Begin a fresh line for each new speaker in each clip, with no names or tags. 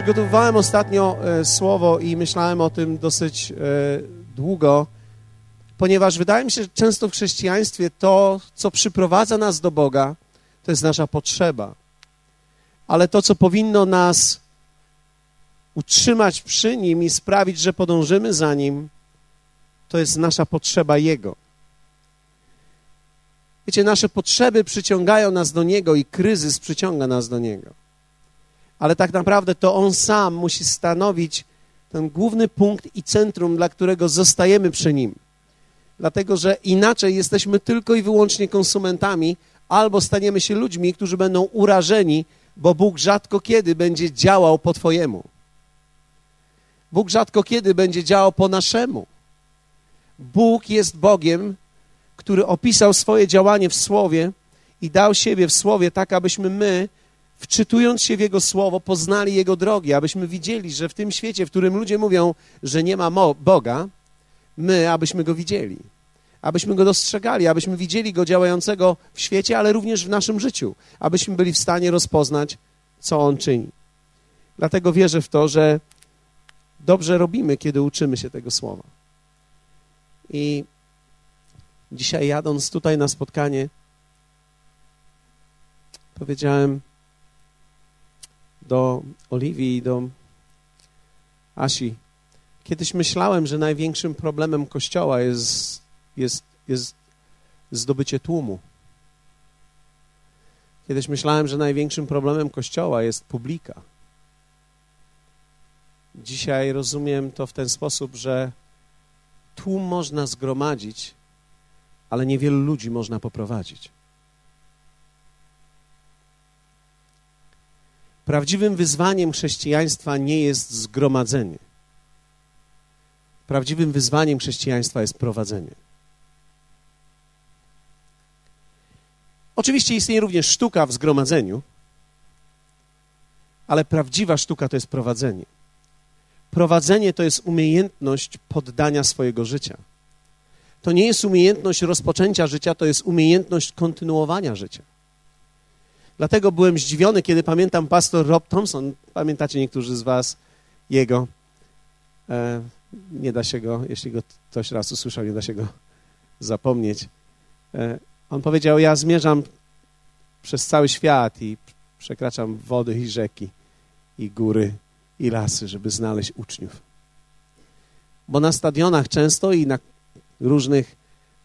Przygotowywałem ostatnio e, słowo i myślałem o tym dosyć e, długo, ponieważ wydaje mi się, że często w chrześcijaństwie to, co przyprowadza nas do Boga, to jest nasza potrzeba. Ale to, co powinno nas utrzymać przy Nim i sprawić, że podążymy za Nim, to jest nasza potrzeba Jego. Wiecie, nasze potrzeby przyciągają nas do Niego i kryzys przyciąga nas do Niego. Ale tak naprawdę to On sam musi stanowić ten główny punkt i centrum, dla którego zostajemy przy Nim. Dlatego, że inaczej jesteśmy tylko i wyłącznie konsumentami, albo staniemy się ludźmi, którzy będą urażeni, bo Bóg rzadko kiedy będzie działał po Twojemu. Bóg rzadko kiedy będzie działał po naszemu. Bóg jest Bogiem, który opisał swoje działanie w Słowie i dał siebie w Słowie tak, abyśmy my, wczytując się w Jego Słowo, poznali Jego drogi, abyśmy widzieli, że w tym świecie, w którym ludzie mówią, że nie ma Boga, my, abyśmy Go widzieli, abyśmy Go dostrzegali, abyśmy widzieli Go działającego w świecie, ale również w naszym życiu, abyśmy byli w stanie rozpoznać, co On czyni. Dlatego wierzę w to, że dobrze robimy, kiedy uczymy się tego Słowa. I Dzisiaj jadąc tutaj na spotkanie, powiedziałem do Oliwii i do Asi, kiedyś myślałem, że największym problemem Kościoła jest, jest, jest zdobycie tłumu. Kiedyś myślałem, że największym problemem Kościoła jest publika. Dzisiaj rozumiem to w ten sposób, że tłum można zgromadzić, ale niewielu ludzi można poprowadzić. Prawdziwym wyzwaniem chrześcijaństwa nie jest zgromadzenie. Prawdziwym wyzwaniem chrześcijaństwa jest prowadzenie. Oczywiście istnieje również sztuka w zgromadzeniu, ale prawdziwa sztuka to jest prowadzenie. Prowadzenie to jest umiejętność poddania swojego życia to nie jest umiejętność rozpoczęcia życia, to jest umiejętność kontynuowania życia. Dlatego byłem zdziwiony, kiedy pamiętam pastor Rob Thompson, pamiętacie niektórzy z was jego, e, nie da się go, jeśli go ktoś raz usłyszał, nie da się go zapomnieć. E, on powiedział, ja zmierzam przez cały świat i przekraczam wody i rzeki, i góry, i lasy, żeby znaleźć uczniów. Bo na stadionach często i na różnych,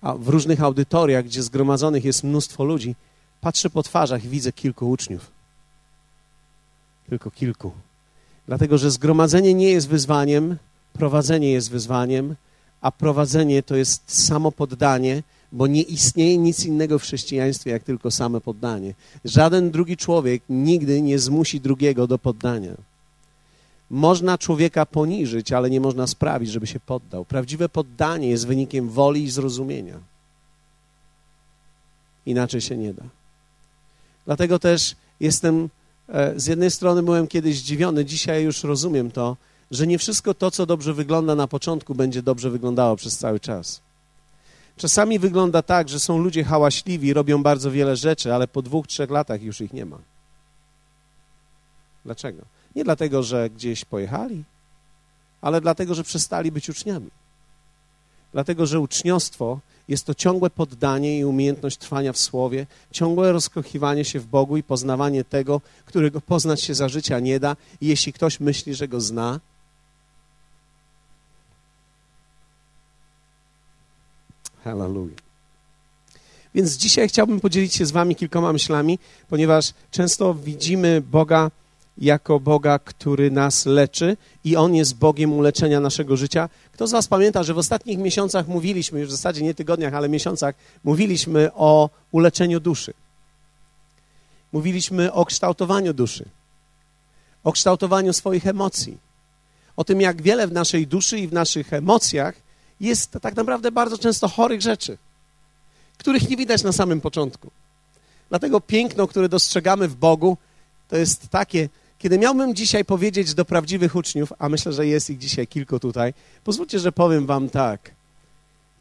w różnych audytoriach, gdzie zgromadzonych jest mnóstwo ludzi, patrzę po twarzach i widzę kilku uczniów. Tylko kilku. Dlatego, że zgromadzenie nie jest wyzwaniem, prowadzenie jest wyzwaniem, a prowadzenie to jest samo poddanie, bo nie istnieje nic innego w chrześcijaństwie, jak tylko same poddanie. Żaden drugi człowiek nigdy nie zmusi drugiego do poddania. Można człowieka poniżyć, ale nie można sprawić, żeby się poddał. Prawdziwe poddanie jest wynikiem woli i zrozumienia. Inaczej się nie da. Dlatego też jestem, e, z jednej strony byłem kiedyś zdziwiony, dzisiaj już rozumiem to, że nie wszystko to, co dobrze wygląda na początku, będzie dobrze wyglądało przez cały czas. Czasami wygląda tak, że są ludzie hałaśliwi, robią bardzo wiele rzeczy, ale po dwóch, trzech latach już ich nie ma. Dlaczego? Nie dlatego, że gdzieś pojechali, ale dlatego, że przestali być uczniami. Dlatego, że uczniostwo jest to ciągłe poddanie i umiejętność trwania w słowie, ciągłe rozkochiwanie się w Bogu i poznawanie tego, którego poznać się za życia nie da. I jeśli ktoś myśli, że go zna, Hallelujah. Więc dzisiaj chciałbym podzielić się z Wami kilkoma myślami, ponieważ często widzimy Boga jako Boga, który nas leczy i On jest Bogiem uleczenia naszego życia. Kto z Was pamięta, że w ostatnich miesiącach mówiliśmy, już w zasadzie nie tygodniach, ale miesiącach, mówiliśmy o uleczeniu duszy. Mówiliśmy o kształtowaniu duszy, o kształtowaniu swoich emocji, o tym, jak wiele w naszej duszy i w naszych emocjach jest tak naprawdę bardzo często chorych rzeczy, których nie widać na samym początku. Dlatego piękno, które dostrzegamy w Bogu, to jest takie, kiedy miałbym dzisiaj powiedzieć do prawdziwych uczniów, a myślę, że jest ich dzisiaj kilku tutaj, pozwólcie, że powiem wam tak.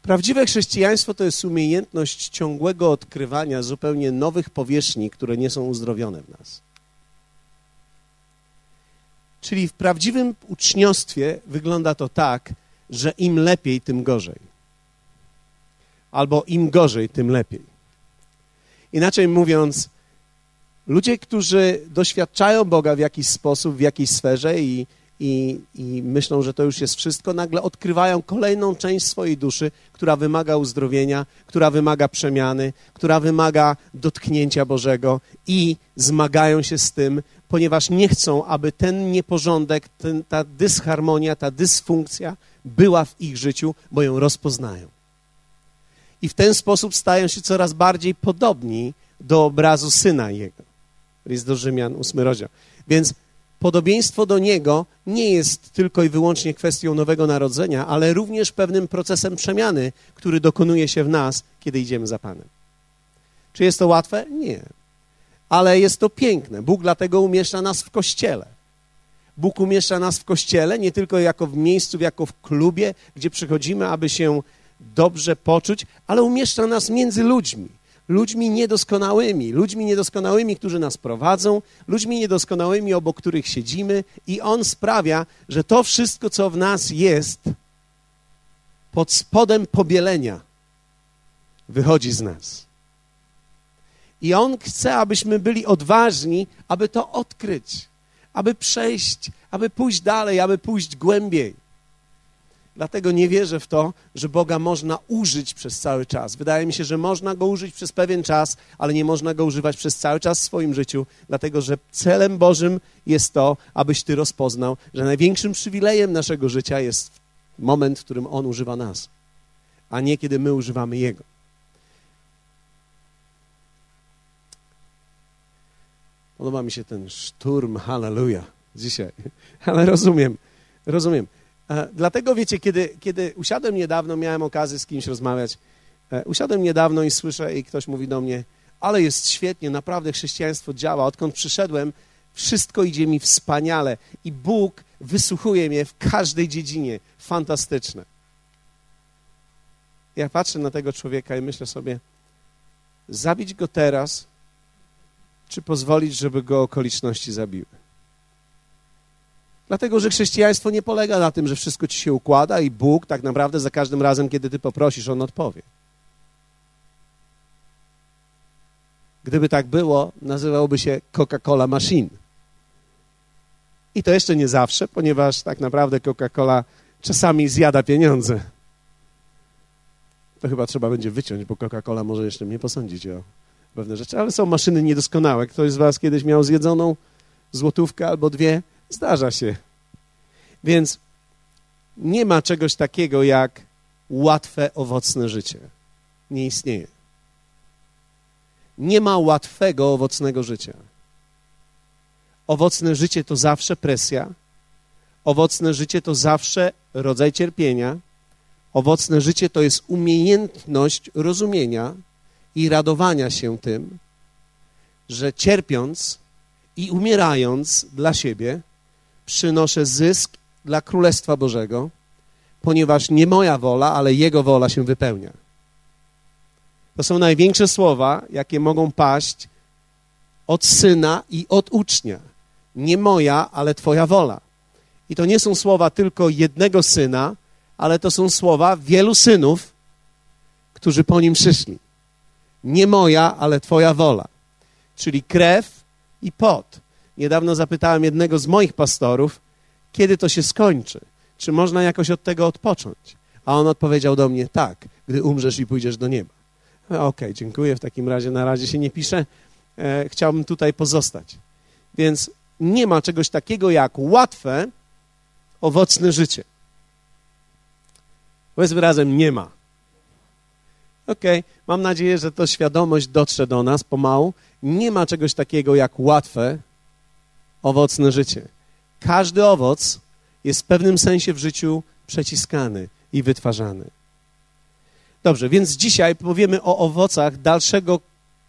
Prawdziwe chrześcijaństwo to jest umiejętność ciągłego odkrywania zupełnie nowych powierzchni, które nie są uzdrowione w nas. Czyli w prawdziwym uczniostwie wygląda to tak, że im lepiej, tym gorzej. Albo im gorzej, tym lepiej. Inaczej mówiąc, ludzie, którzy doświadczają Boga w jakiś sposób, w jakiejś sferze i, i, i myślą, że to już jest wszystko, nagle odkrywają kolejną część swojej duszy, która wymaga uzdrowienia, która wymaga przemiany, która wymaga dotknięcia Bożego i zmagają się z tym, ponieważ nie chcą, aby ten nieporządek, ten, ta dysharmonia, ta dysfunkcja była w ich życiu, bo ją rozpoznają. I w ten sposób stają się coraz bardziej podobni do obrazu Syna Jego. List do Rzymian, ósmy rozdział. Więc podobieństwo do Niego nie jest tylko i wyłącznie kwestią nowego narodzenia, ale również pewnym procesem przemiany, który dokonuje się w nas, kiedy idziemy za Panem. Czy jest to łatwe? Nie. Ale jest to piękne. Bóg dlatego umieszcza nas w kościele. Bóg umieszcza nas w kościele nie tylko jako w miejscu, jako w klubie, gdzie przychodzimy, aby się dobrze poczuć, ale umieszcza nas między ludźmi ludźmi niedoskonałymi, ludźmi niedoskonałymi, którzy nas prowadzą, ludźmi niedoskonałymi, obok których siedzimy, i On sprawia, że to wszystko, co w nas jest, pod spodem pobielenia, wychodzi z nas. I On chce, abyśmy byli odważni, aby to odkryć, aby przejść, aby pójść dalej, aby pójść głębiej. Dlatego nie wierzę w to, że Boga można użyć przez cały czas. Wydaje mi się, że można go użyć przez pewien czas, ale nie można go używać przez cały czas w swoim życiu, dlatego że celem Bożym jest to, abyś ty rozpoznał, że największym przywilejem naszego życia jest moment, w którym On używa nas, a nie kiedy my używamy Jego. Podoba mi się ten szturm, hallelujah, dzisiaj, ale rozumiem, rozumiem. E, dlatego wiecie, kiedy, kiedy usiadłem niedawno, miałem okazję z kimś rozmawiać, e, usiadłem niedawno i słyszę, i ktoś mówi do mnie, ale jest świetnie, naprawdę chrześcijaństwo działa. Odkąd przyszedłem, wszystko idzie mi wspaniale i Bóg wysłuchuje mnie w każdej dziedzinie. Fantastyczne. Ja patrzę na tego człowieka i myślę sobie, zabić go teraz, czy pozwolić, żeby go okoliczności zabiły? Dlatego, że chrześcijaństwo nie polega na tym, że wszystko ci się układa i Bóg tak naprawdę za każdym razem, kiedy ty poprosisz, On odpowie. Gdyby tak było, nazywałby się Coca-Cola Machine. I to jeszcze nie zawsze, ponieważ tak naprawdę Coca-Cola czasami zjada pieniądze. To chyba trzeba będzie wyciąć, bo Coca-Cola może jeszcze mnie posądzić o pewne rzeczy, ale są maszyny niedoskonałe. Ktoś z was kiedyś miał zjedzoną złotówkę albo dwie? Zdarza się. Więc nie ma czegoś takiego jak łatwe, owocne życie. Nie istnieje. Nie ma łatwego, owocnego życia. Owocne życie to zawsze presja. Owocne życie to zawsze rodzaj cierpienia. Owocne życie to jest umiejętność rozumienia i radowania się tym, że cierpiąc i umierając dla siebie, przynoszę zysk dla Królestwa Bożego, ponieważ nie moja wola, ale Jego wola się wypełnia. To są największe słowa, jakie mogą paść od syna i od ucznia. Nie moja, ale Twoja wola. I to nie są słowa tylko jednego syna, ale to są słowa wielu synów, którzy po nim przyszli. Nie moja, ale Twoja wola. Czyli krew i pot. Niedawno zapytałem jednego z moich pastorów, kiedy to się skończy? Czy można jakoś od tego odpocząć? A on odpowiedział do mnie, tak, gdy umrzesz i pójdziesz do nieba. Okej, okay, dziękuję, w takim razie na razie się nie piszę. E, chciałbym tutaj pozostać. Więc nie ma czegoś takiego jak łatwe, owocne życie. Powiedzmy razem, nie ma. Okej, okay. mam nadzieję, że to świadomość dotrze do nas pomału. Nie ma czegoś takiego jak łatwe, owocne życie. Każdy owoc jest w pewnym sensie w życiu przeciskany i wytwarzany. Dobrze, więc dzisiaj powiemy o owocach dalszego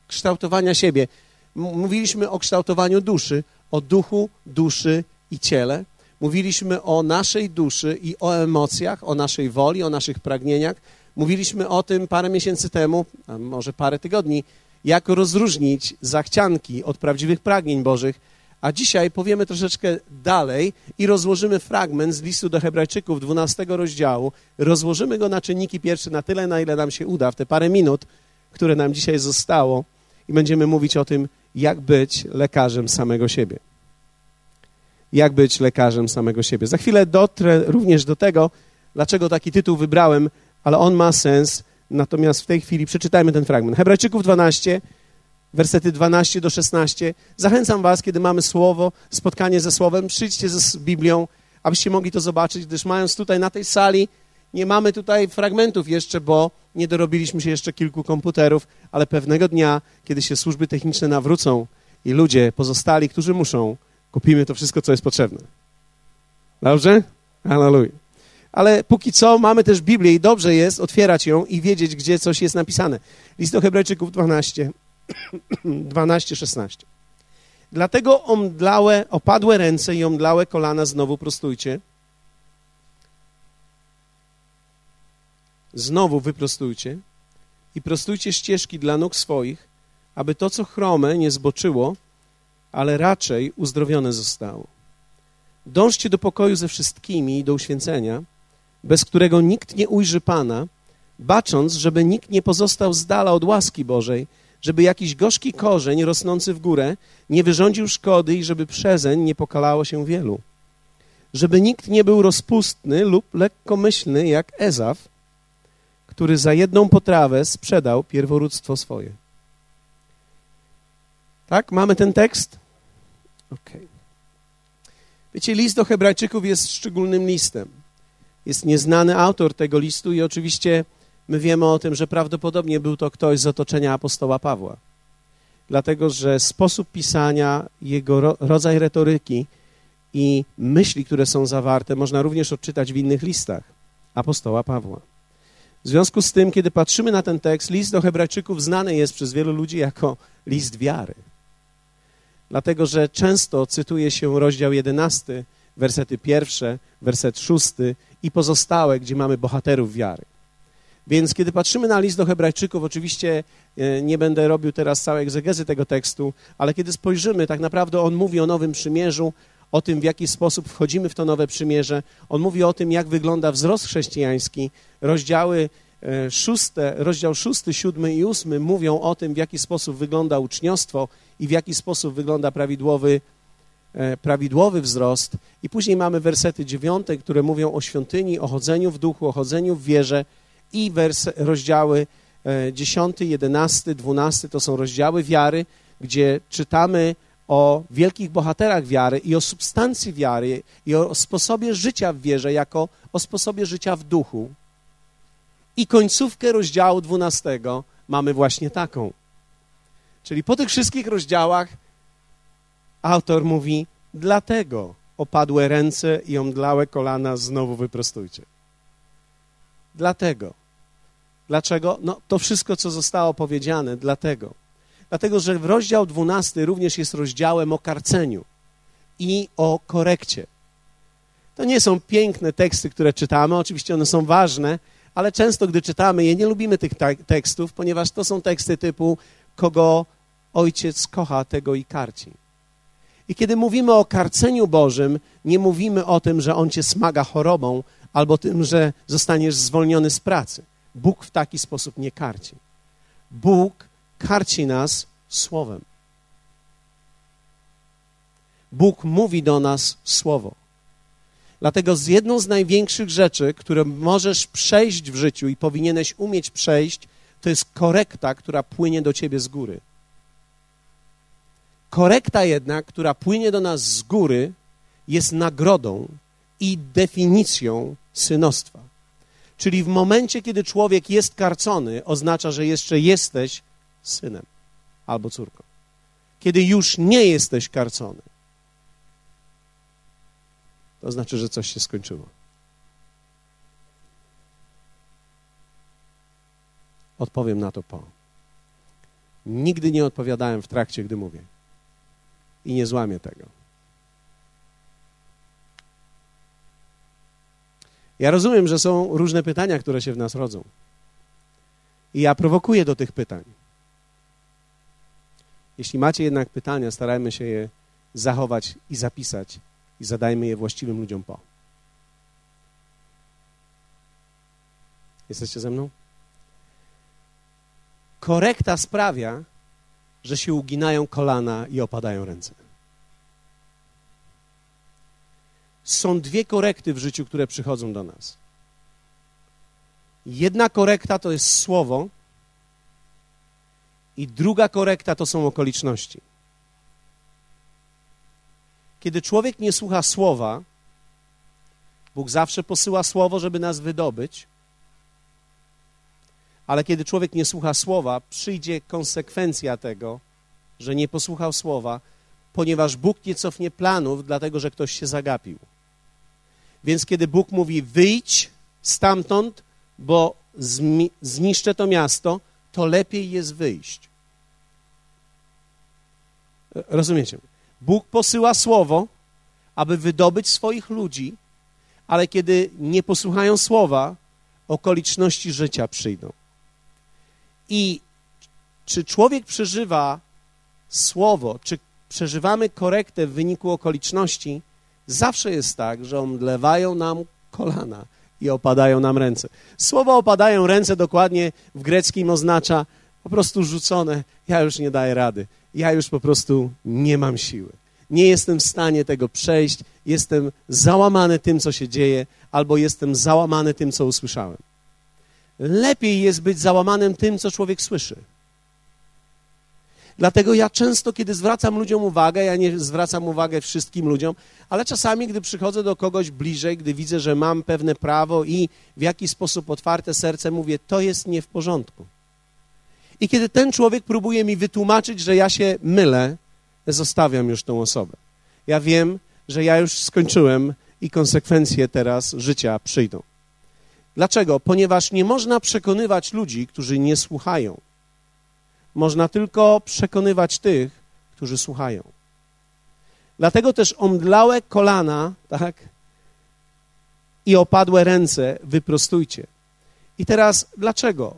kształtowania siebie. Mówiliśmy o kształtowaniu duszy, o duchu, duszy i ciele. Mówiliśmy o naszej duszy i o emocjach, o naszej woli, o naszych pragnieniach. Mówiliśmy o tym parę miesięcy temu, a może parę tygodni, jak rozróżnić zachcianki od prawdziwych pragnień Bożych A dzisiaj powiemy troszeczkę dalej i rozłożymy fragment z listu do Hebrajczyków 12 rozdziału. Rozłożymy go na czynniki pierwsze na tyle, na ile nam się uda, w te parę minut, które nam dzisiaj zostało, i będziemy mówić o tym, jak być lekarzem samego siebie. Jak być lekarzem samego siebie. Za chwilę dotrę również do tego, dlaczego taki tytuł wybrałem, ale on ma sens. Natomiast w tej chwili przeczytajmy ten fragment. Hebrajczyków 12, wersety 12 do 16. Zachęcam Was, kiedy mamy słowo, spotkanie ze słowem, przyjdźcie z Biblią, abyście mogli to zobaczyć, gdyż mając tutaj na tej sali, nie mamy tutaj fragmentów jeszcze, bo nie dorobiliśmy się jeszcze kilku komputerów, ale pewnego dnia, kiedy się służby techniczne nawrócą i ludzie pozostali, którzy muszą, kupimy to wszystko, co jest potrzebne. Dobrze? Hallelujah. Ale póki co mamy też Biblię i dobrze jest otwierać ją i wiedzieć, gdzie coś jest napisane. List do Hebrajczyków 12, 12, 16. Dlatego omdlałe, opadłe ręce i omdlałe kolana znowu prostujcie. Znowu wyprostujcie i prostujcie ścieżki dla nóg swoich, aby to, co chrome, nie zboczyło, ale raczej uzdrowione zostało. Dążcie do pokoju ze wszystkimi i do uświęcenia, bez którego nikt nie ujrzy Pana, bacząc, żeby nikt nie pozostał z dala od łaski Bożej, żeby jakiś gorzki korzeń rosnący w górę nie wyrządził szkody i żeby przezeń nie pokalało się wielu. Żeby nikt nie był rozpustny lub lekkomyślny jak Ezaf, który za jedną potrawę sprzedał pierworództwo swoje. Tak? Mamy ten tekst? Okej. Okay. Wiecie, list do Hebrajczyków jest szczególnym listem. Jest nieznany autor tego listu i oczywiście my wiemy o tym, że prawdopodobnie był to ktoś z otoczenia apostoła Pawła. Dlatego, że sposób pisania, jego ro rodzaj retoryki i myśli, które są zawarte, można również odczytać w innych listach apostoła Pawła. W związku z tym, kiedy patrzymy na ten tekst, list do Hebrajczyków znany jest przez wielu ludzi jako list wiary. Dlatego, że często cytuje się rozdział 11, wersety pierwsze, werset szósty i pozostałe, gdzie mamy bohaterów wiary. Więc kiedy patrzymy na list do Hebrajczyków, oczywiście e, nie będę robił teraz całej egzegezy tego tekstu, ale kiedy spojrzymy, tak naprawdę on mówi o Nowym Przymierzu, o tym, w jaki sposób wchodzimy w to nowe przymierze. On mówi o tym, jak wygląda wzrost chrześcijański. Rozdziały e, szóste, rozdział szósty, siódmy i ósmy mówią o tym, w jaki sposób wygląda uczniostwo i w jaki sposób wygląda prawidłowy, e, prawidłowy wzrost. I później mamy wersety dziewiąte, które mówią o świątyni, o chodzeniu w duchu, o chodzeniu w wierze i wers, rozdziały e, dziesiąty, jedenasty, dwunasty to są rozdziały wiary, gdzie czytamy o wielkich bohaterach wiary i o substancji wiary i o sposobie życia w wierze jako o sposobie życia w duchu. I końcówkę rozdziału 12 mamy właśnie taką. Czyli po tych wszystkich rozdziałach autor mówi, dlatego opadłe ręce i omdlałe kolana znowu wyprostujcie. Dlatego. Dlaczego? No to wszystko, co zostało powiedziane, dlatego Dlatego, że rozdział 12 również jest rozdziałem o karceniu i o korekcie. To nie są piękne teksty, które czytamy, oczywiście one są ważne, ale często, gdy czytamy je, nie lubimy tych tekstów, ponieważ to są teksty typu kogo ojciec kocha, tego i karci. I kiedy mówimy o karceniu Bożym, nie mówimy o tym, że On cię smaga chorobą albo tym, że zostaniesz zwolniony z pracy. Bóg w taki sposób nie karci. Bóg karci nas słowem. Bóg mówi do nas słowo. Dlatego z jedną z największych rzeczy, które możesz przejść w życiu i powinieneś umieć przejść, to jest korekta, która płynie do ciebie z góry. Korekta jednak, która płynie do nas z góry, jest nagrodą i definicją synostwa. Czyli w momencie, kiedy człowiek jest karcony, oznacza, że jeszcze jesteś synem albo córką. Kiedy już nie jesteś karcony, to znaczy, że coś się skończyło. Odpowiem na to po. Nigdy nie odpowiadałem w trakcie, gdy mówię. I nie złamię tego. Ja rozumiem, że są różne pytania, które się w nas rodzą. I ja prowokuję do tych pytań. Jeśli macie jednak pytania, starajmy się je zachować i zapisać i zadajmy je właściwym ludziom po. Jesteście ze mną? Korekta sprawia, że się uginają kolana i opadają ręce. Są dwie korekty w życiu, które przychodzą do nas. Jedna korekta to jest słowo, i druga korekta to są okoliczności. Kiedy człowiek nie słucha słowa, Bóg zawsze posyła słowo, żeby nas wydobyć, ale kiedy człowiek nie słucha słowa, przyjdzie konsekwencja tego, że nie posłuchał słowa, ponieważ Bóg nie cofnie planów, dlatego że ktoś się zagapił. Więc kiedy Bóg mówi: wyjdź stamtąd, bo zniszczę to miasto, to lepiej jest wyjść. Rozumiecie? Bóg posyła słowo, aby wydobyć swoich ludzi, ale kiedy nie posłuchają słowa, okoliczności życia przyjdą. I czy człowiek przeżywa słowo, czy przeżywamy korektę w wyniku okoliczności, zawsze jest tak, że omdlewają nam kolana i opadają nam ręce. Słowo opadają ręce dokładnie w greckim oznacza po prostu rzucone, ja już nie daję rady, ja już po prostu nie mam siły. Nie jestem w stanie tego przejść, jestem załamany tym, co się dzieje, albo jestem załamany tym, co usłyszałem. Lepiej jest być załamanym tym, co człowiek słyszy. Dlatego ja często, kiedy zwracam ludziom uwagę, ja nie zwracam uwagę wszystkim ludziom, ale czasami, gdy przychodzę do kogoś bliżej, gdy widzę, że mam pewne prawo i w jakiś sposób otwarte serce, mówię, to jest nie w porządku. I kiedy ten człowiek próbuje mi wytłumaczyć, że ja się mylę, zostawiam już tą osobę. Ja wiem, że ja już skończyłem i konsekwencje teraz życia przyjdą. Dlaczego? Ponieważ nie można przekonywać ludzi, którzy nie słuchają. Można tylko przekonywać tych, którzy słuchają. Dlatego też omdlałe kolana, tak, i opadłe ręce wyprostujcie. I teraz dlaczego?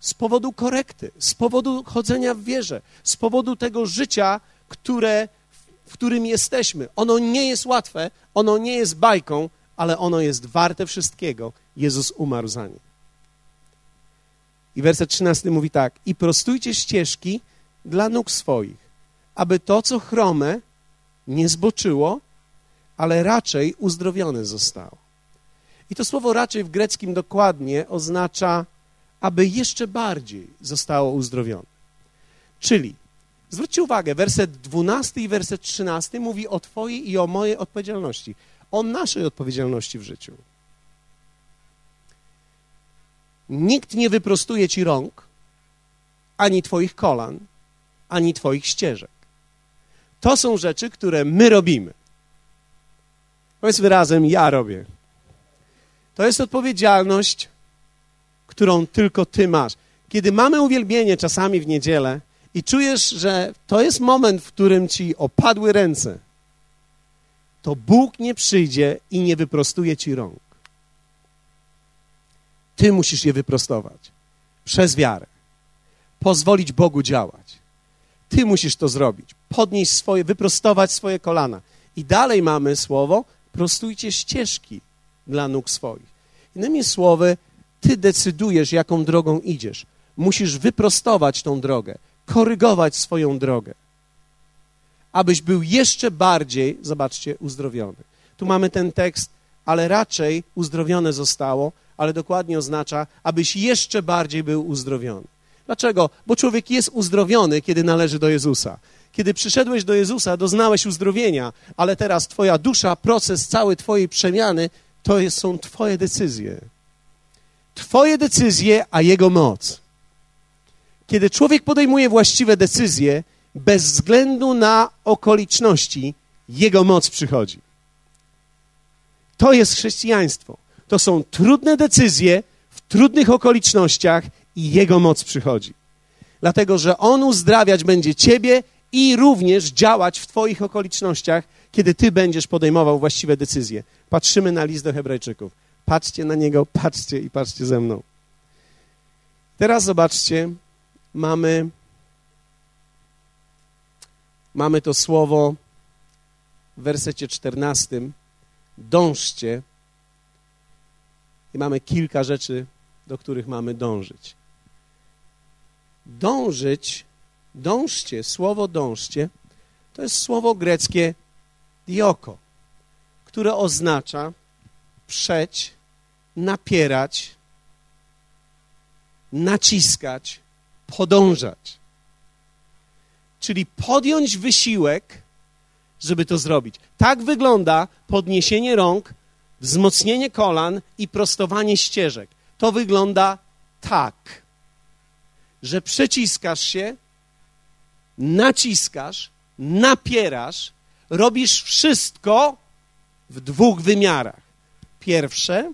Z powodu korekty, z powodu chodzenia w wierze, z powodu tego życia, które, w którym jesteśmy. Ono nie jest łatwe, ono nie jest bajką, ale ono jest warte wszystkiego. Jezus umarł za nie. I werset 13 mówi tak: I prostujcie ścieżki dla nóg swoich, aby to, co chrome, nie zboczyło, ale raczej uzdrowione zostało. I to słowo raczej w greckim dokładnie oznacza aby jeszcze bardziej zostało uzdrowione. Czyli, zwróćcie uwagę, werset 12 i werset 13 mówi o Twojej i o mojej odpowiedzialności, o naszej odpowiedzialności w życiu. Nikt nie wyprostuje Ci rąk, ani Twoich kolan, ani Twoich ścieżek. To są rzeczy, które my robimy. Powiedzmy razem, ja robię. To jest odpowiedzialność którą tylko Ty masz. Kiedy mamy uwielbienie czasami w niedzielę i czujesz, że to jest moment, w którym Ci opadły ręce, to Bóg nie przyjdzie i nie wyprostuje Ci rąk. Ty musisz je wyprostować przez wiarę. Pozwolić Bogu działać. Ty musisz to zrobić. Podnieść swoje, wyprostować swoje kolana. I dalej mamy słowo, prostujcie ścieżki dla nóg swoich. Innymi słowy, ty decydujesz, jaką drogą idziesz. Musisz wyprostować tą drogę, korygować swoją drogę, abyś był jeszcze bardziej, zobaczcie, uzdrowiony. Tu mamy ten tekst, ale raczej uzdrowione zostało, ale dokładnie oznacza, abyś jeszcze bardziej był uzdrowiony. Dlaczego? Bo człowiek jest uzdrowiony, kiedy należy do Jezusa. Kiedy przyszedłeś do Jezusa, doznałeś uzdrowienia, ale teraz Twoja dusza, proces cały Twojej przemiany, to jest, są Twoje decyzje. Twoje decyzje, a Jego moc. Kiedy człowiek podejmuje właściwe decyzje, bez względu na okoliczności, Jego moc przychodzi. To jest chrześcijaństwo. To są trudne decyzje w trudnych okolicznościach i Jego moc przychodzi. Dlatego, że On uzdrawiać będzie Ciebie i również działać w Twoich okolicznościach, kiedy Ty będziesz podejmował właściwe decyzje. Patrzymy na list do Hebrajczyków. Patrzcie na niego, patrzcie i patrzcie ze mną. Teraz zobaczcie, mamy, mamy to słowo w wersecie 14, dążcie. I mamy kilka rzeczy, do których mamy dążyć. Dążyć, dążcie, słowo dążcie, to jest słowo greckie dioko, które oznacza przeć, napierać, naciskać, podążać. Czyli podjąć wysiłek, żeby to zrobić. Tak wygląda podniesienie rąk, wzmocnienie kolan i prostowanie ścieżek. To wygląda tak, że przeciskasz się, naciskasz, napierasz, robisz wszystko w dwóch wymiarach. Pierwsze,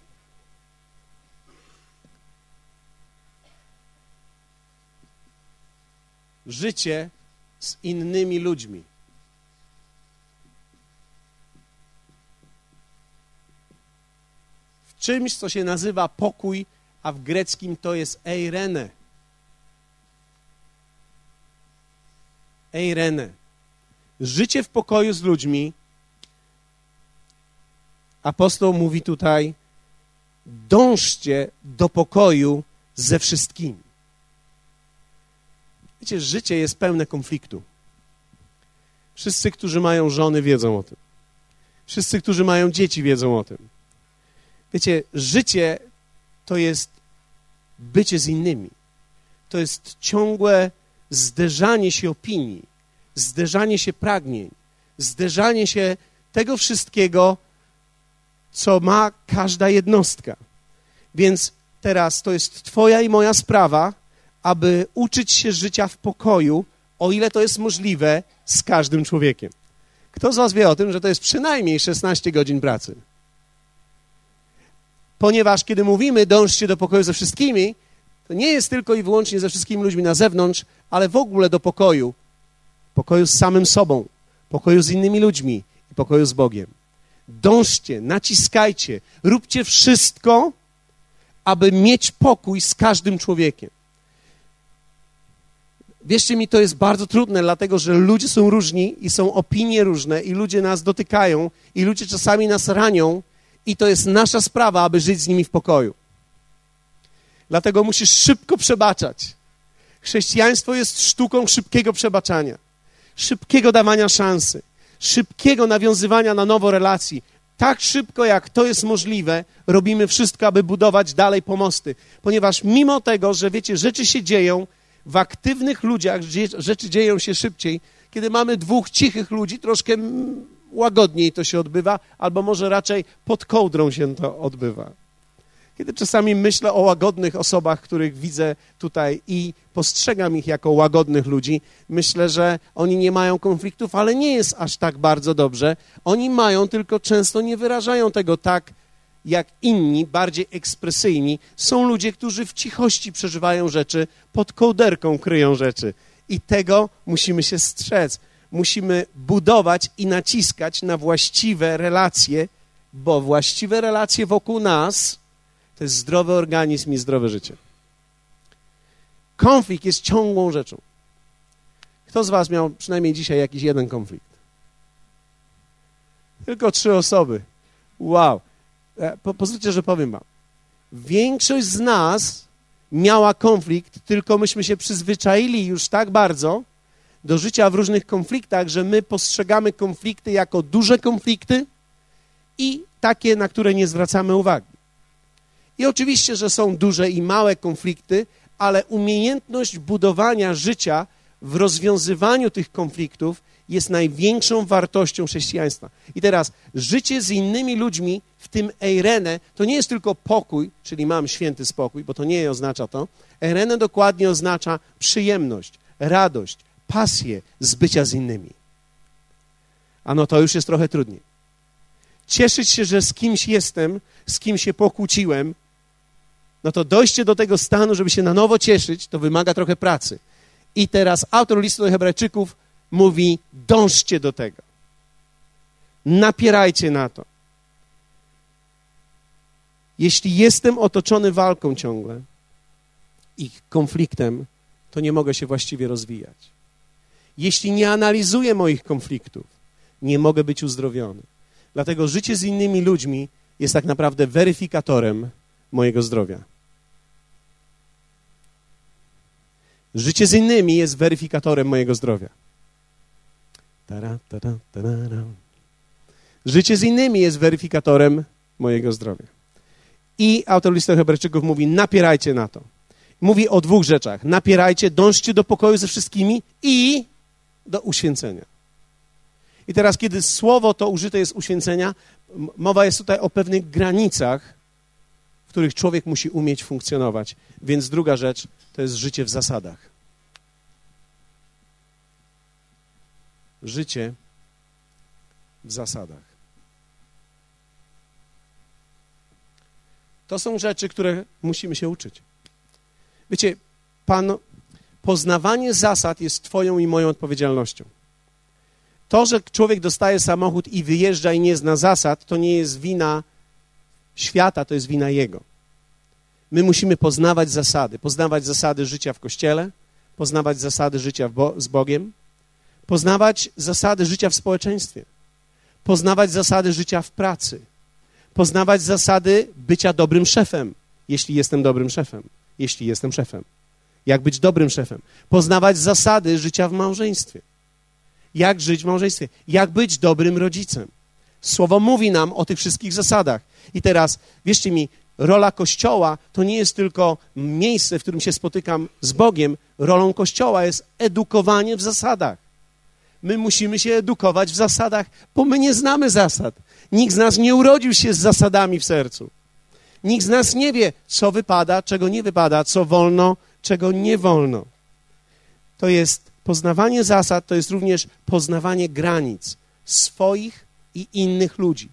życie z innymi ludźmi. Czymś, co się nazywa pokój, a w greckim to jest eirene. Eirene. Życie w pokoju z ludźmi. Apostoł mówi tutaj: dążcie do pokoju ze wszystkimi. Wiecie, życie jest pełne konfliktu. Wszyscy, którzy mają żony, wiedzą o tym. Wszyscy, którzy mają dzieci, wiedzą o tym. Wiecie, życie to jest bycie z innymi. To jest ciągłe zderzanie się opinii, zderzanie się pragnień, zderzanie się tego wszystkiego, co ma każda jednostka. Więc teraz to jest Twoja i moja sprawa, aby uczyć się życia w pokoju, o ile to jest możliwe, z każdym człowiekiem. Kto z Was wie o tym, że to jest przynajmniej 16 godzin pracy? Ponieważ kiedy mówimy dążcie do pokoju ze wszystkimi, to nie jest tylko i wyłącznie ze wszystkimi ludźmi na zewnątrz, ale w ogóle do pokoju. Pokoju z samym sobą, pokoju z innymi ludźmi i pokoju z Bogiem. Dążcie, naciskajcie, róbcie wszystko, aby mieć pokój z każdym człowiekiem. Wierzcie mi, to jest bardzo trudne, dlatego że ludzie są różni i są opinie różne, i ludzie nas dotykają, i ludzie czasami nas ranią, i to jest nasza sprawa, aby żyć z nimi w pokoju. Dlatego musisz szybko przebaczać. Chrześcijaństwo jest sztuką szybkiego przebaczania, szybkiego dawania szansy, szybkiego nawiązywania na nowo relacji. Tak szybko, jak to jest możliwe, robimy wszystko, aby budować dalej pomosty. Ponieważ mimo tego, że wiecie, rzeczy się dzieją, w aktywnych ludziach rzeczy dzieją się szybciej. Kiedy mamy dwóch cichych ludzi, troszkę łagodniej to się odbywa, albo może raczej pod kołdrą się to odbywa. Kiedy czasami myślę o łagodnych osobach, których widzę tutaj i postrzegam ich jako łagodnych ludzi, myślę, że oni nie mają konfliktów, ale nie jest aż tak bardzo dobrze. Oni mają, tylko często nie wyrażają tego tak, jak inni, bardziej ekspresyjni, są ludzie, którzy w cichości przeżywają rzeczy, pod kołderką kryją rzeczy. I tego musimy się strzec. Musimy budować i naciskać na właściwe relacje, bo właściwe relacje wokół nas to jest zdrowy organizm i zdrowe życie. Konflikt jest ciągłą rzeczą. Kto z Was miał przynajmniej dzisiaj jakiś jeden konflikt? Tylko trzy osoby. Wow. E, po, pozwólcie, że powiem wam. Większość z nas miała konflikt, tylko myśmy się przyzwyczaili już tak bardzo do życia w różnych konfliktach, że my postrzegamy konflikty jako duże konflikty i takie, na które nie zwracamy uwagi. I oczywiście, że są duże i małe konflikty, ale umiejętność budowania życia w rozwiązywaniu tych konfliktów jest największą wartością chrześcijaństwa. I teraz życie z innymi ludźmi, w tym eirene, to nie jest tylko pokój, czyli mam święty spokój, bo to nie oznacza to. Eirene dokładnie oznacza przyjemność, radość, pasję z bycia z innymi. Ano to już jest trochę trudniej. Cieszyć się, że z kimś jestem, z kim się pokłóciłem, no to dojście do tego stanu, żeby się na nowo cieszyć, to wymaga trochę pracy. I teraz autor listu do Hebrajczyków mówi: dążcie do tego. Napierajcie na to. Jeśli jestem otoczony walką ciągle i konfliktem, to nie mogę się właściwie rozwijać. Jeśli nie analizuję moich konfliktów, nie mogę być uzdrowiony. Dlatego życie z innymi ludźmi jest tak naprawdę weryfikatorem mojego zdrowia. Życie z innymi jest weryfikatorem mojego zdrowia. Życie z innymi jest weryfikatorem mojego zdrowia. I autor listu Hebrajczyków mówi: napierajcie na to. Mówi o dwóch rzeczach: napierajcie, dążcie do pokoju ze wszystkimi i do uświęcenia. I teraz, kiedy słowo to użyte jest uświęcenia, mowa jest tutaj o pewnych granicach, w których człowiek musi umieć funkcjonować. Więc druga rzecz to jest życie w zasadach. Życie w zasadach. To są rzeczy, które musimy się uczyć. Wiecie, Pan, poznawanie zasad jest Twoją i moją odpowiedzialnością. To, że człowiek dostaje samochód i wyjeżdża i nie zna zasad, to nie jest wina świata, to jest wina jego. My musimy poznawać zasady, poznawać zasady życia w kościele, poznawać zasady życia Bo z Bogiem, poznawać zasady życia w społeczeństwie, poznawać zasady życia w pracy, poznawać zasady bycia dobrym szefem, jeśli jestem dobrym szefem, jeśli jestem szefem. Jak być dobrym szefem? Poznawać zasady życia w małżeństwie. Jak żyć w małżeństwie? Jak być dobrym rodzicem? Słowo mówi nam o tych wszystkich zasadach. I teraz, wierzcie mi, rola Kościoła to nie jest tylko miejsce, w którym się spotykam z Bogiem. Rolą Kościoła jest edukowanie w zasadach. My musimy się edukować w zasadach, bo my nie znamy zasad. Nikt z nas nie urodził się z zasadami w sercu. Nikt z nas nie wie, co wypada, czego nie wypada, co wolno, czego nie wolno. To jest poznawanie zasad, to jest również poznawanie granic swoich i innych ludzi.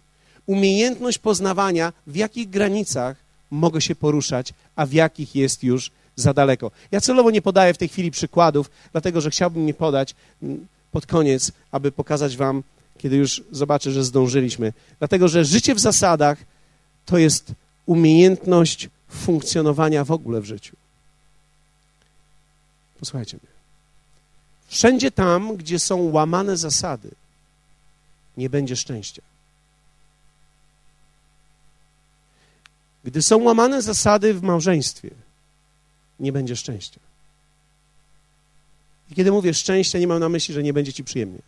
Umiejętność poznawania, w jakich granicach mogę się poruszać, a w jakich jest już za daleko. Ja celowo nie podaję w tej chwili przykładów, dlatego że chciałbym je podać mm, pod koniec, aby pokazać Wam, kiedy już zobaczę, że zdążyliśmy. Dlatego, że życie w zasadach to jest umiejętność funkcjonowania w ogóle w życiu. Posłuchajcie mnie. Wszędzie tam, gdzie są łamane zasady, nie będzie szczęścia. Gdy są łamane zasady w małżeństwie, nie będzie szczęścia. I kiedy mówię szczęście, nie mam na myśli, że nie będzie ci przyjemnie.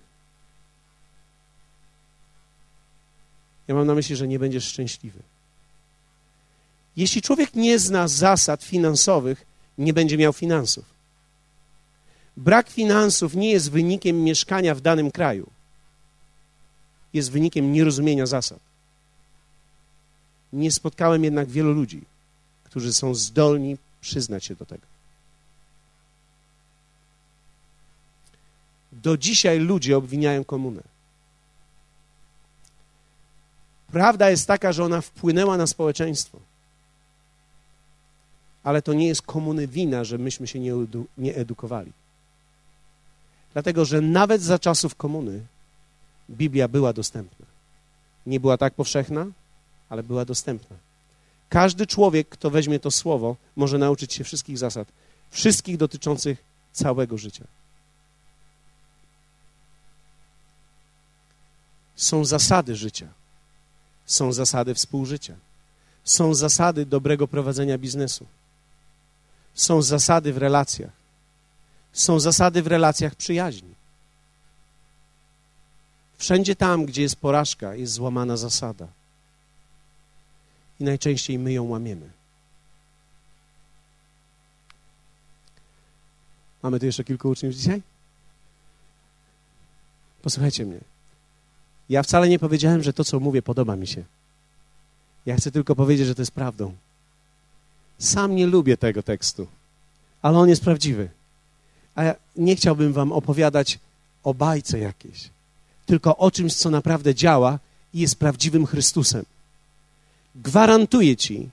Ja mam na myśli, że nie będziesz szczęśliwy. Jeśli człowiek nie zna zasad finansowych, nie będzie miał finansów. Brak finansów nie jest wynikiem mieszkania w danym kraju. Jest wynikiem nierozumienia zasad. Nie spotkałem jednak wielu ludzi, którzy są zdolni przyznać się do tego. Do dzisiaj ludzie obwiniają komunę. Prawda jest taka, że ona wpłynęła na społeczeństwo. Ale to nie jest komuny wina, że myśmy się nie, edu nie edukowali. Dlatego, że nawet za czasów komuny Biblia była dostępna. Nie była tak powszechna, ale była dostępna. Każdy człowiek, kto weźmie to słowo, może nauczyć się wszystkich zasad, wszystkich dotyczących całego życia. Są zasady życia, są zasady współżycia, są zasady dobrego prowadzenia biznesu, są zasady w relacjach, są zasady w relacjach przyjaźni. Wszędzie tam, gdzie jest porażka, jest złamana zasada. I najczęściej my ją łamiemy. Mamy tu jeszcze kilku uczniów dzisiaj? Posłuchajcie mnie. Ja wcale nie powiedziałem, że to, co mówię, podoba mi się. Ja chcę tylko powiedzieć, że to jest prawdą. Sam nie lubię tego tekstu, ale on jest prawdziwy. A nie chciałbym wam opowiadać o bajce jakiejś, tylko o czymś, co naprawdę działa i jest prawdziwym Chrystusem. Gwarantuję ci,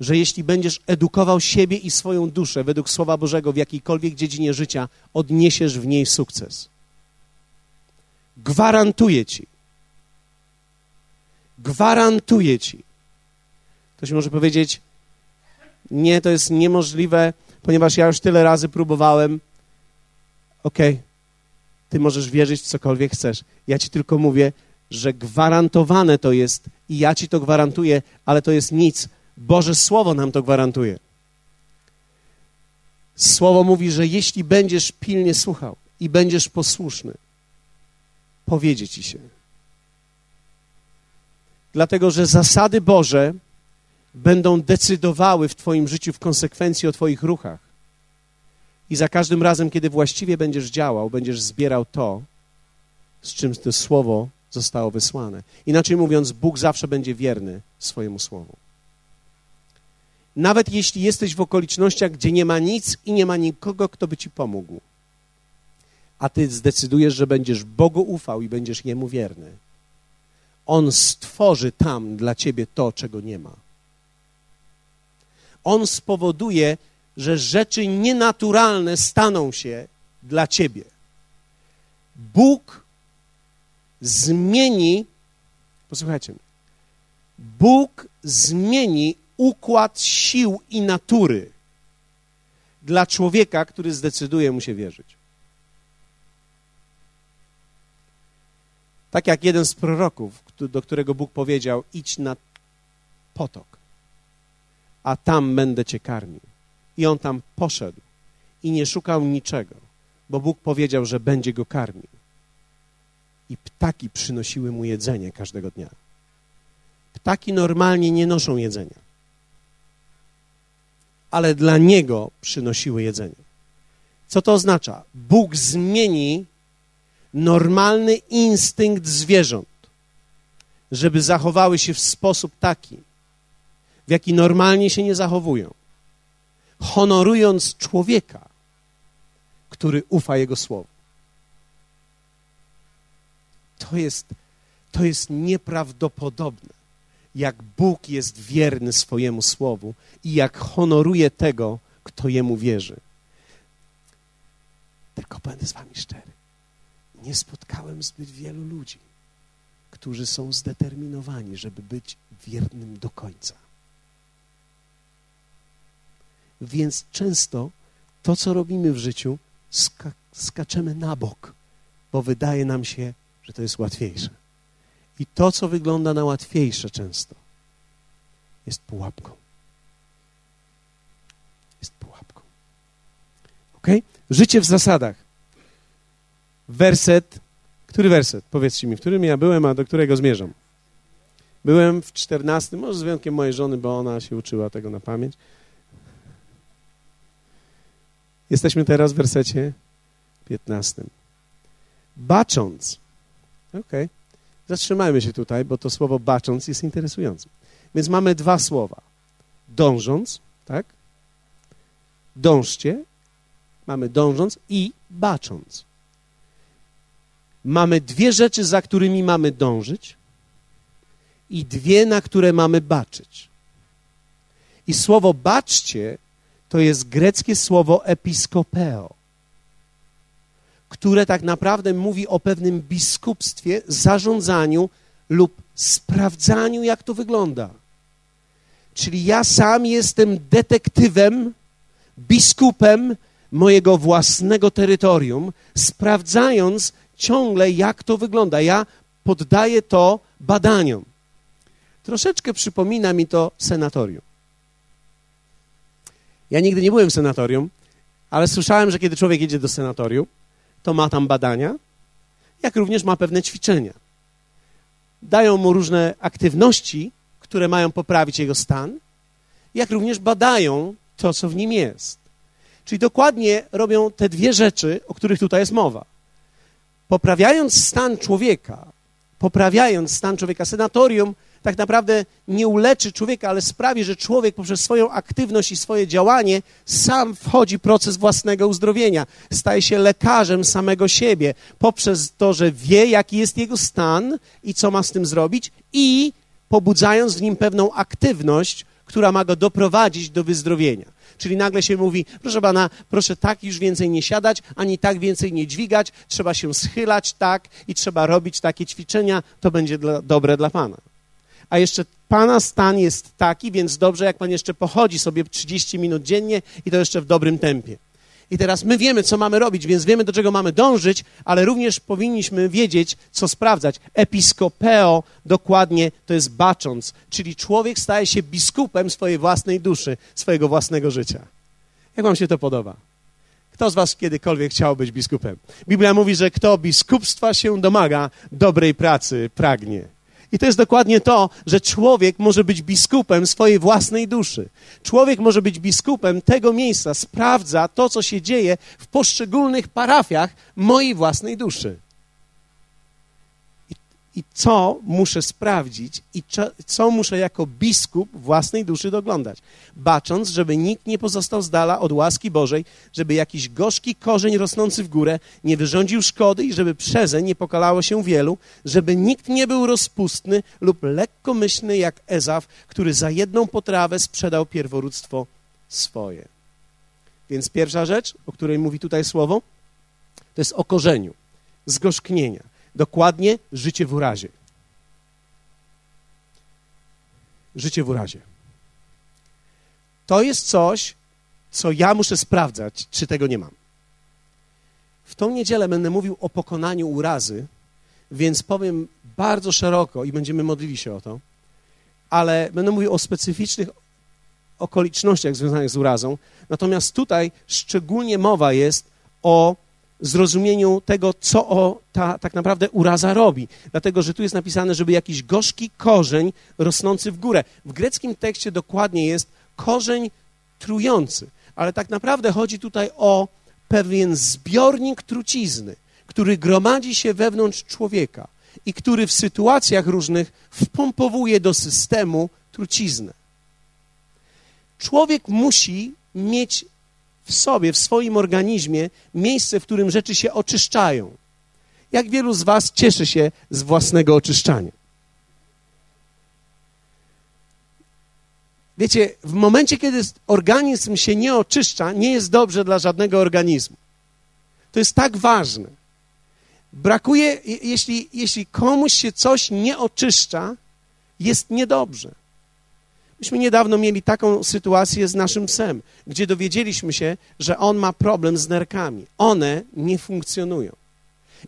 że jeśli będziesz edukował siebie i swoją duszę według Słowa Bożego w jakiejkolwiek dziedzinie życia, odniesiesz w niej sukces. Gwarantuję ci. Gwarantuję ci. Ktoś może powiedzieć, nie, to jest niemożliwe, ponieważ ja już tyle razy próbowałem. Okej, okay. Ty możesz wierzyć w cokolwiek chcesz. Ja ci tylko mówię, że gwarantowane to jest i ja ci to gwarantuję, ale to jest nic. Boże Słowo nam to gwarantuje. Słowo mówi, że jeśli będziesz pilnie słuchał i będziesz posłuszny, powiedzie ci się. Dlatego, że zasady Boże będą decydowały w Twoim życiu w konsekwencji o Twoich ruchach. I za każdym razem, kiedy właściwie będziesz działał, będziesz zbierał to, z czym to słowo zostało wysłane. Inaczej mówiąc, Bóg zawsze będzie wierny swojemu słowu. Nawet jeśli jesteś w okolicznościach, gdzie nie ma nic i nie ma nikogo, kto by ci pomógł, a ty zdecydujesz, że będziesz Bogu ufał i będziesz Jemu wierny, On stworzy tam dla ciebie to, czego nie ma. On spowoduje, że rzeczy nienaturalne staną się dla ciebie. Bóg zmieni, posłuchajcie, Bóg zmieni układ sił i natury dla człowieka, który zdecyduje mu się wierzyć. Tak jak jeden z proroków, do którego Bóg powiedział: idź na potok, a tam będę cię karmił. I on tam poszedł i nie szukał niczego, bo Bóg powiedział, że będzie go karmił. I ptaki przynosiły mu jedzenie każdego dnia. Ptaki normalnie nie noszą jedzenia ale dla niego przynosiły jedzenie. Co to oznacza? Bóg zmieni normalny instynkt zwierząt, żeby zachowały się w sposób taki, w jaki normalnie się nie zachowują, honorując człowieka, który ufa Jego słowu. To jest, to jest nieprawdopodobne jak Bóg jest wierny swojemu słowu i jak honoruje tego, kto jemu wierzy. Tylko będę z wami szczery. Nie spotkałem zbyt wielu ludzi, którzy są zdeterminowani, żeby być wiernym do końca. Więc często to, co robimy w życiu, ska skaczemy na bok, bo wydaje nam się, że to jest łatwiejsze. I to, co wygląda na łatwiejsze często, jest pułapką. Jest pułapką. Ok? Życie w zasadach. Werset. Który werset? Powiedzcie mi, w którym ja byłem, a do którego zmierzam? Byłem w czternastym, może z wyjątkiem mojej żony, bo ona się uczyła tego na pamięć. Jesteśmy teraz w wersecie piętnastym. Bacząc. Okej. Okay. Zatrzymajmy się tutaj, bo to słowo bacząc jest interesujące. Więc mamy dwa słowa. Dążąc, tak? Dążcie, mamy dążąc i bacząc. Mamy dwie rzeczy, za którymi mamy dążyć i dwie, na które mamy baczyć. I słowo baczcie to jest greckie słowo episkopeo które tak naprawdę mówi o pewnym biskupstwie, zarządzaniu lub sprawdzaniu, jak to wygląda. Czyli ja sam jestem detektywem, biskupem mojego własnego terytorium, sprawdzając ciągle, jak to wygląda. Ja poddaję to badaniom. Troszeczkę przypomina mi to senatorium. Ja nigdy nie byłem w senatorium, ale słyszałem, że kiedy człowiek jedzie do senatorium, to ma tam badania, jak również ma pewne ćwiczenia. Dają mu różne aktywności, które mają poprawić jego stan, jak również badają to, co w nim jest. Czyli dokładnie robią te dwie rzeczy, o których tutaj jest mowa. Poprawiając stan człowieka, poprawiając stan człowieka, senatorium tak naprawdę nie uleczy człowieka, ale sprawi, że człowiek poprzez swoją aktywność i swoje działanie sam wchodzi w proces własnego uzdrowienia. Staje się lekarzem samego siebie poprzez to, że wie, jaki jest jego stan i co ma z tym zrobić i pobudzając w nim pewną aktywność, która ma go doprowadzić do wyzdrowienia. Czyli nagle się mówi, proszę pana, proszę tak już więcej nie siadać, ani tak więcej nie dźwigać, trzeba się schylać tak i trzeba robić takie ćwiczenia, to będzie dla, dobre dla pana a jeszcze Pana stan jest taki, więc dobrze, jak Pan jeszcze pochodzi sobie 30 minut dziennie i to jeszcze w dobrym tempie. I teraz my wiemy, co mamy robić, więc wiemy, do czego mamy dążyć, ale również powinniśmy wiedzieć, co sprawdzać. Episkopeo dokładnie to jest bacząc, czyli człowiek staje się biskupem swojej własnej duszy, swojego własnego życia. Jak wam się to podoba? Kto z was kiedykolwiek chciał być biskupem? Biblia mówi, że kto biskupstwa się domaga, dobrej pracy pragnie. I to jest dokładnie to, że człowiek może być biskupem swojej własnej duszy. Człowiek może być biskupem tego miejsca, sprawdza to, co się dzieje w poszczególnych parafiach mojej własnej duszy i co muszę sprawdzić i co, co, muszę jako biskup własnej duszy doglądać. Bacząc, żeby nikt nie pozostał z dala od łaski Bożej, żeby jakiś gorzki korzeń rosnący w górę nie wyrządził szkody i żeby przeze nie pokalało się wielu, żeby nikt nie był rozpustny lub lekkomyślny jak Ezaf, który za jedną potrawę sprzedał pierworództwo swoje. Więc pierwsza rzecz, o której mówi tutaj słowo, to jest o korzeniu, zgorzknienia Dokładnie życie w urazie. Życie w urazie. To jest coś, co ja muszę sprawdzać, czy tego nie mam. W tą niedzielę będę mówił o pokonaniu urazy, więc powiem bardzo szeroko i będziemy modlili się o to, ale będę mówił o specyficznych okolicznościach związanych z urazą. Natomiast tutaj szczególnie mowa jest o zrozumieniu tego, co o ta tak naprawdę uraza robi. Dlatego, że tu jest napisane, żeby jakiś gorzki korzeń rosnący w górę. W greckim tekście dokładnie jest korzeń trujący, ale tak naprawdę chodzi tutaj o pewien zbiornik trucizny, który gromadzi się wewnątrz człowieka i który w sytuacjach różnych wpompowuje do systemu truciznę. Człowiek musi mieć w sobie, w swoim organizmie miejsce, w którym rzeczy się oczyszczają. Jak wielu z Was cieszy się z własnego oczyszczania? Wiecie, w momencie, kiedy organizm się nie oczyszcza, nie jest dobrze dla żadnego organizmu. To jest tak ważne. Brakuje, jeśli, jeśli komuś się coś nie oczyszcza, jest niedobrze. Myśmy niedawno mieli taką sytuację z naszym psem, gdzie dowiedzieliśmy się, że on ma problem z nerkami. One nie funkcjonują.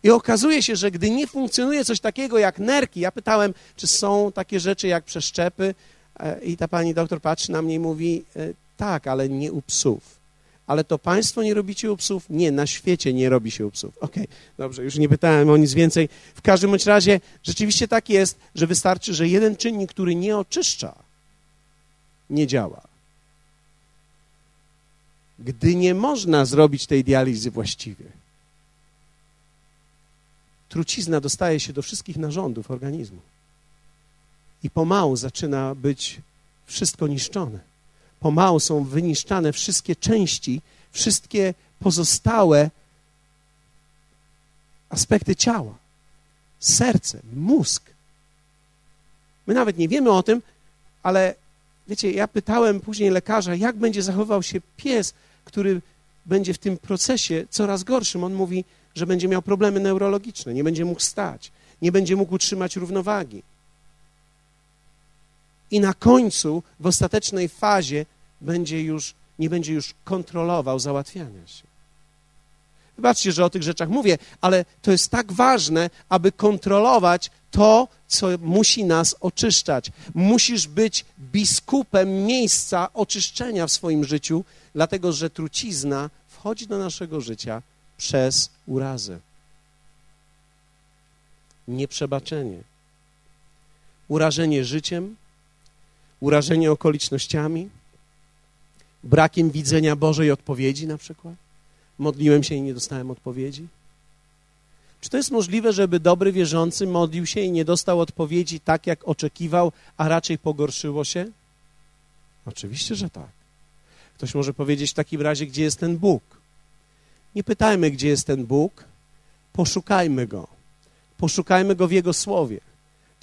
I okazuje się, że gdy nie funkcjonuje coś takiego jak nerki, ja pytałem, czy są takie rzeczy jak przeszczepy, e, i ta pani doktor patrzy na mnie i mówi, e, tak, ale nie u psów. Ale to państwo nie robicie u psów? Nie, na świecie nie robi się u psów. Okej, okay, dobrze, już nie pytałem o nic więcej. W każdym bądź razie rzeczywiście tak jest, że wystarczy, że jeden czynnik, który nie oczyszcza, nie działa. Gdy nie można zrobić tej dializy właściwie, trucizna dostaje się do wszystkich narządów organizmu. I pomału zaczyna być wszystko niszczone. Pomału są wyniszczane wszystkie części, wszystkie pozostałe aspekty ciała. Serce, mózg. My nawet nie wiemy o tym, ale Wiecie, ja pytałem później lekarza, jak będzie zachował się pies, który będzie w tym procesie coraz gorszym. On mówi, że będzie miał problemy neurologiczne, nie będzie mógł stać, nie będzie mógł utrzymać równowagi. I na końcu, w ostatecznej fazie, będzie już, nie będzie już kontrolował załatwiania się. Wybaczcie, że o tych rzeczach mówię, ale to jest tak ważne, aby kontrolować to, co musi nas oczyszczać. Musisz być biskupem miejsca oczyszczenia w swoim życiu, dlatego że trucizna wchodzi do naszego życia przez urazę. Nieprzebaczenie. Urażenie życiem, urażenie okolicznościami, brakiem widzenia Bożej odpowiedzi na przykład. Modliłem się i nie dostałem odpowiedzi. Czy to jest możliwe, żeby dobry wierzący modlił się i nie dostał odpowiedzi tak, jak oczekiwał, a raczej pogorszyło się? Oczywiście, że tak. Ktoś może powiedzieć w takim razie, gdzie jest ten Bóg. Nie pytajmy, gdzie jest ten Bóg, poszukajmy Go. Poszukajmy Go w Jego Słowie.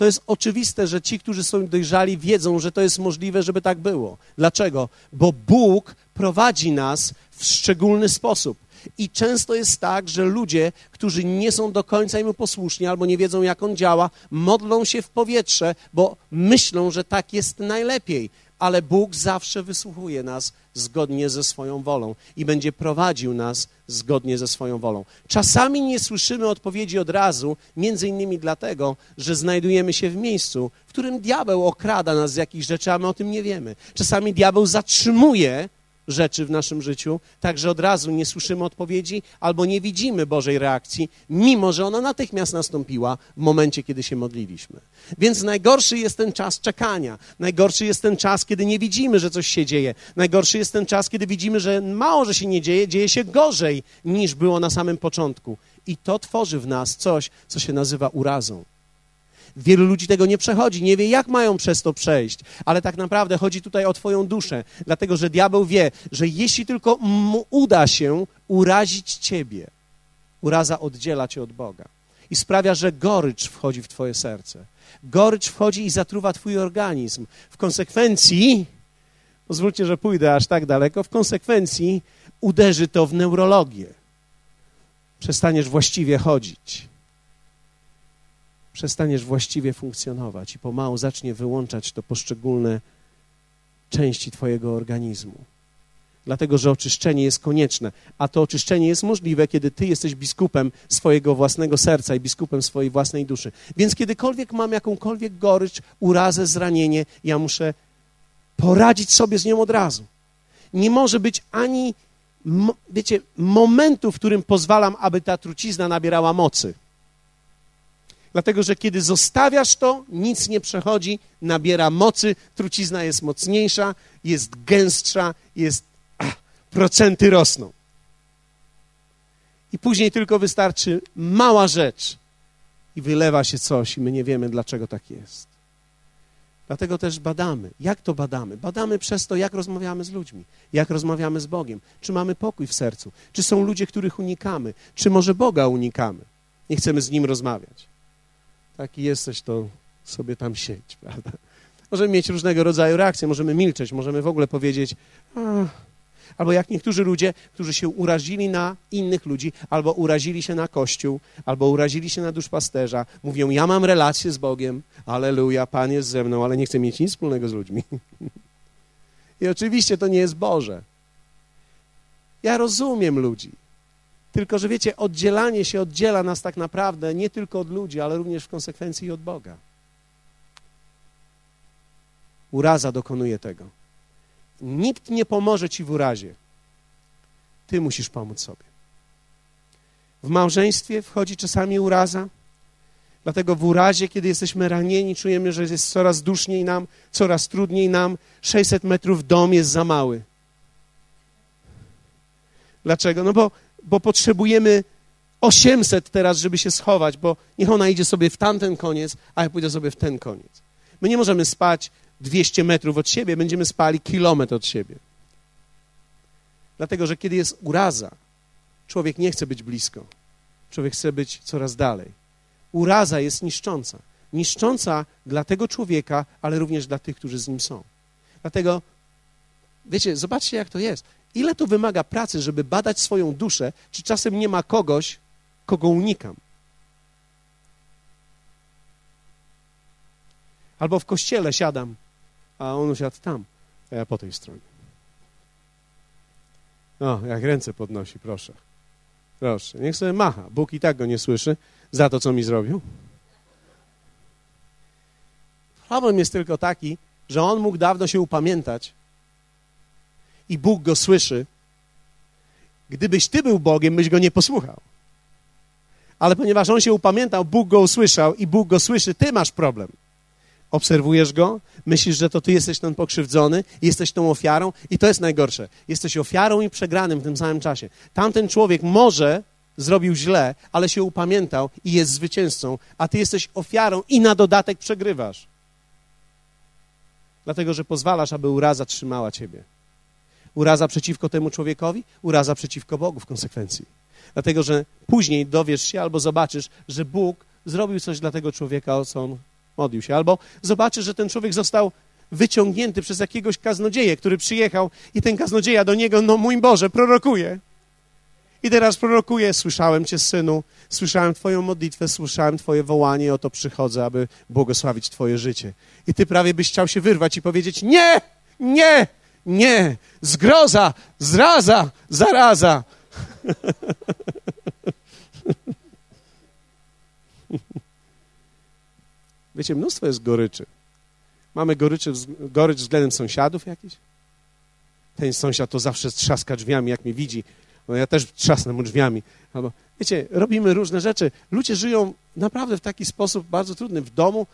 To jest oczywiste, że ci, którzy są dojrzali, wiedzą, że to jest możliwe, żeby tak było. Dlaczego? Bo Bóg prowadzi nas w szczególny sposób. I często jest tak, że ludzie, którzy nie są do końca mu posłuszni albo nie wiedzą, jak on działa, modlą się w powietrze, bo myślą, że tak jest najlepiej. Ale Bóg zawsze wysłuchuje nas zgodnie ze swoją wolą i będzie prowadził nas zgodnie ze swoją wolą. Czasami nie słyszymy odpowiedzi od razu, między innymi dlatego, że znajdujemy się w miejscu, w którym diabeł okrada nas z jakichś rzeczy, a my o tym nie wiemy. Czasami diabeł zatrzymuje rzeczy w naszym życiu, tak że od razu nie słyszymy odpowiedzi albo nie widzimy Bożej reakcji, mimo że ona natychmiast nastąpiła w momencie, kiedy się modliliśmy. Więc najgorszy jest ten czas czekania, najgorszy jest ten czas, kiedy nie widzimy, że coś się dzieje, najgorszy jest ten czas, kiedy widzimy, że mało, że się nie dzieje, dzieje się gorzej niż było na samym początku. I to tworzy w nas coś, co się nazywa urazą. Wielu ludzi tego nie przechodzi, nie wie, jak mają przez to przejść, ale tak naprawdę chodzi tutaj o Twoją duszę, dlatego że diabeł wie, że jeśli tylko mu uda się urazić Ciebie, uraza oddziela Cię od Boga i sprawia, że gorycz wchodzi w Twoje serce. Gorycz wchodzi i zatruwa Twój organizm. W konsekwencji, pozwólcie, że pójdę aż tak daleko, w konsekwencji uderzy to w neurologię. Przestaniesz właściwie chodzić przestaniesz właściwie funkcjonować i pomału zacznie wyłączać to poszczególne części Twojego organizmu. Dlatego, że oczyszczenie jest konieczne, a to oczyszczenie jest możliwe, kiedy Ty jesteś biskupem swojego własnego serca i biskupem swojej własnej duszy. Więc kiedykolwiek mam jakąkolwiek gorycz, urazę, zranienie, ja muszę poradzić sobie z nią od razu. Nie może być ani, wiecie, momentu, w którym pozwalam, aby ta trucizna nabierała mocy. Dlatego, że kiedy zostawiasz to, nic nie przechodzi, nabiera mocy, trucizna jest mocniejsza, jest gęstsza, jest. Ach, procenty rosną. I później tylko wystarczy mała rzecz i wylewa się coś, i my nie wiemy, dlaczego tak jest. Dlatego też badamy. Jak to badamy? Badamy przez to, jak rozmawiamy z ludźmi, jak rozmawiamy z Bogiem, czy mamy pokój w sercu, czy są ludzie, których unikamy, czy może Boga unikamy, nie chcemy z Nim rozmawiać taki jesteś, to sobie tam siedź, prawda? Możemy mieć różnego rodzaju reakcje, możemy milczeć, możemy w ogóle powiedzieć, albo jak niektórzy ludzie, którzy się urazili na innych ludzi, albo urazili się na Kościół, albo urazili się na duszpasterza, mówią, ja mam relację z Bogiem, aleluja, Pan jest ze mną, ale nie chcę mieć nic wspólnego z ludźmi. I oczywiście to nie jest Boże. Ja rozumiem ludzi. Tylko, że wiecie, oddzielanie się oddziela nas tak naprawdę nie tylko od ludzi, ale również w konsekwencji od Boga. Uraza dokonuje tego. Nikt nie pomoże ci w urazie. Ty musisz pomóc sobie. W małżeństwie wchodzi czasami uraza, dlatego w urazie, kiedy jesteśmy ranieni, czujemy, że jest coraz duszniej nam, coraz trudniej nam. 600 metrów dom jest za mały. Dlaczego? No bo bo potrzebujemy 800 teraz, żeby się schować, bo niech ona idzie sobie w tamten koniec, a ja pójdę sobie w ten koniec. My nie możemy spać 200 metrów od siebie, będziemy spali kilometr od siebie. Dlatego, że kiedy jest uraza, człowiek nie chce być blisko. Człowiek chce być coraz dalej. Uraza jest niszcząca. Niszcząca dla tego człowieka, ale również dla tych, którzy z nim są. Dlatego, wiecie, zobaczcie, jak to jest. Ile to wymaga pracy, żeby badać swoją duszę, czy czasem nie ma kogoś, kogo unikam. Albo w kościele siadam, a on siadł tam, a ja po tej stronie. O, jak ręce podnosi, proszę. Proszę, niech sobie macha. Bóg i tak go nie słyszy za to, co mi zrobił. Problem jest tylko taki, że on mógł dawno się upamiętać, i Bóg go słyszy, gdybyś ty był Bogiem, byś go nie posłuchał. Ale ponieważ on się upamiętał, Bóg go usłyszał i Bóg go słyszy, ty masz problem. Obserwujesz go, myślisz, że to ty jesteś ten pokrzywdzony, jesteś tą ofiarą i to jest najgorsze. Jesteś ofiarą i przegranym w tym samym czasie. Tamten człowiek może zrobił źle, ale się upamiętał i jest zwycięzcą, a ty jesteś ofiarą i na dodatek przegrywasz. Dlatego, że pozwalasz, aby uraza trzymała ciebie. Uraza przeciwko temu człowiekowi, uraza przeciwko Bogu w konsekwencji. Dlatego, że później dowiesz się albo zobaczysz, że Bóg zrobił coś dla tego człowieka, o co on modlił się. Albo zobaczysz, że ten człowiek został wyciągnięty przez jakiegoś kaznodzieję, który przyjechał i ten kaznodzieja do niego, no mój Boże, prorokuje. I teraz prorokuję, słyszałem Cię, Synu, słyszałem Twoją modlitwę, słyszałem Twoje wołanie, oto przychodzę, aby błogosławić Twoje życie. I Ty prawie byś chciał się wyrwać i powiedzieć, nie, Nie, nie, zgroza, zraza, zaraza. Wiecie, mnóstwo jest goryczy. Mamy goryczy, gorycz względem sąsiadów jakiś? Ten sąsiad to zawsze trzaska drzwiami, jak mnie widzi. No ja też trzasnę mu drzwiami. Albo, wiecie, robimy różne rzeczy. Ludzie żyją naprawdę w taki sposób bardzo trudny. W domu,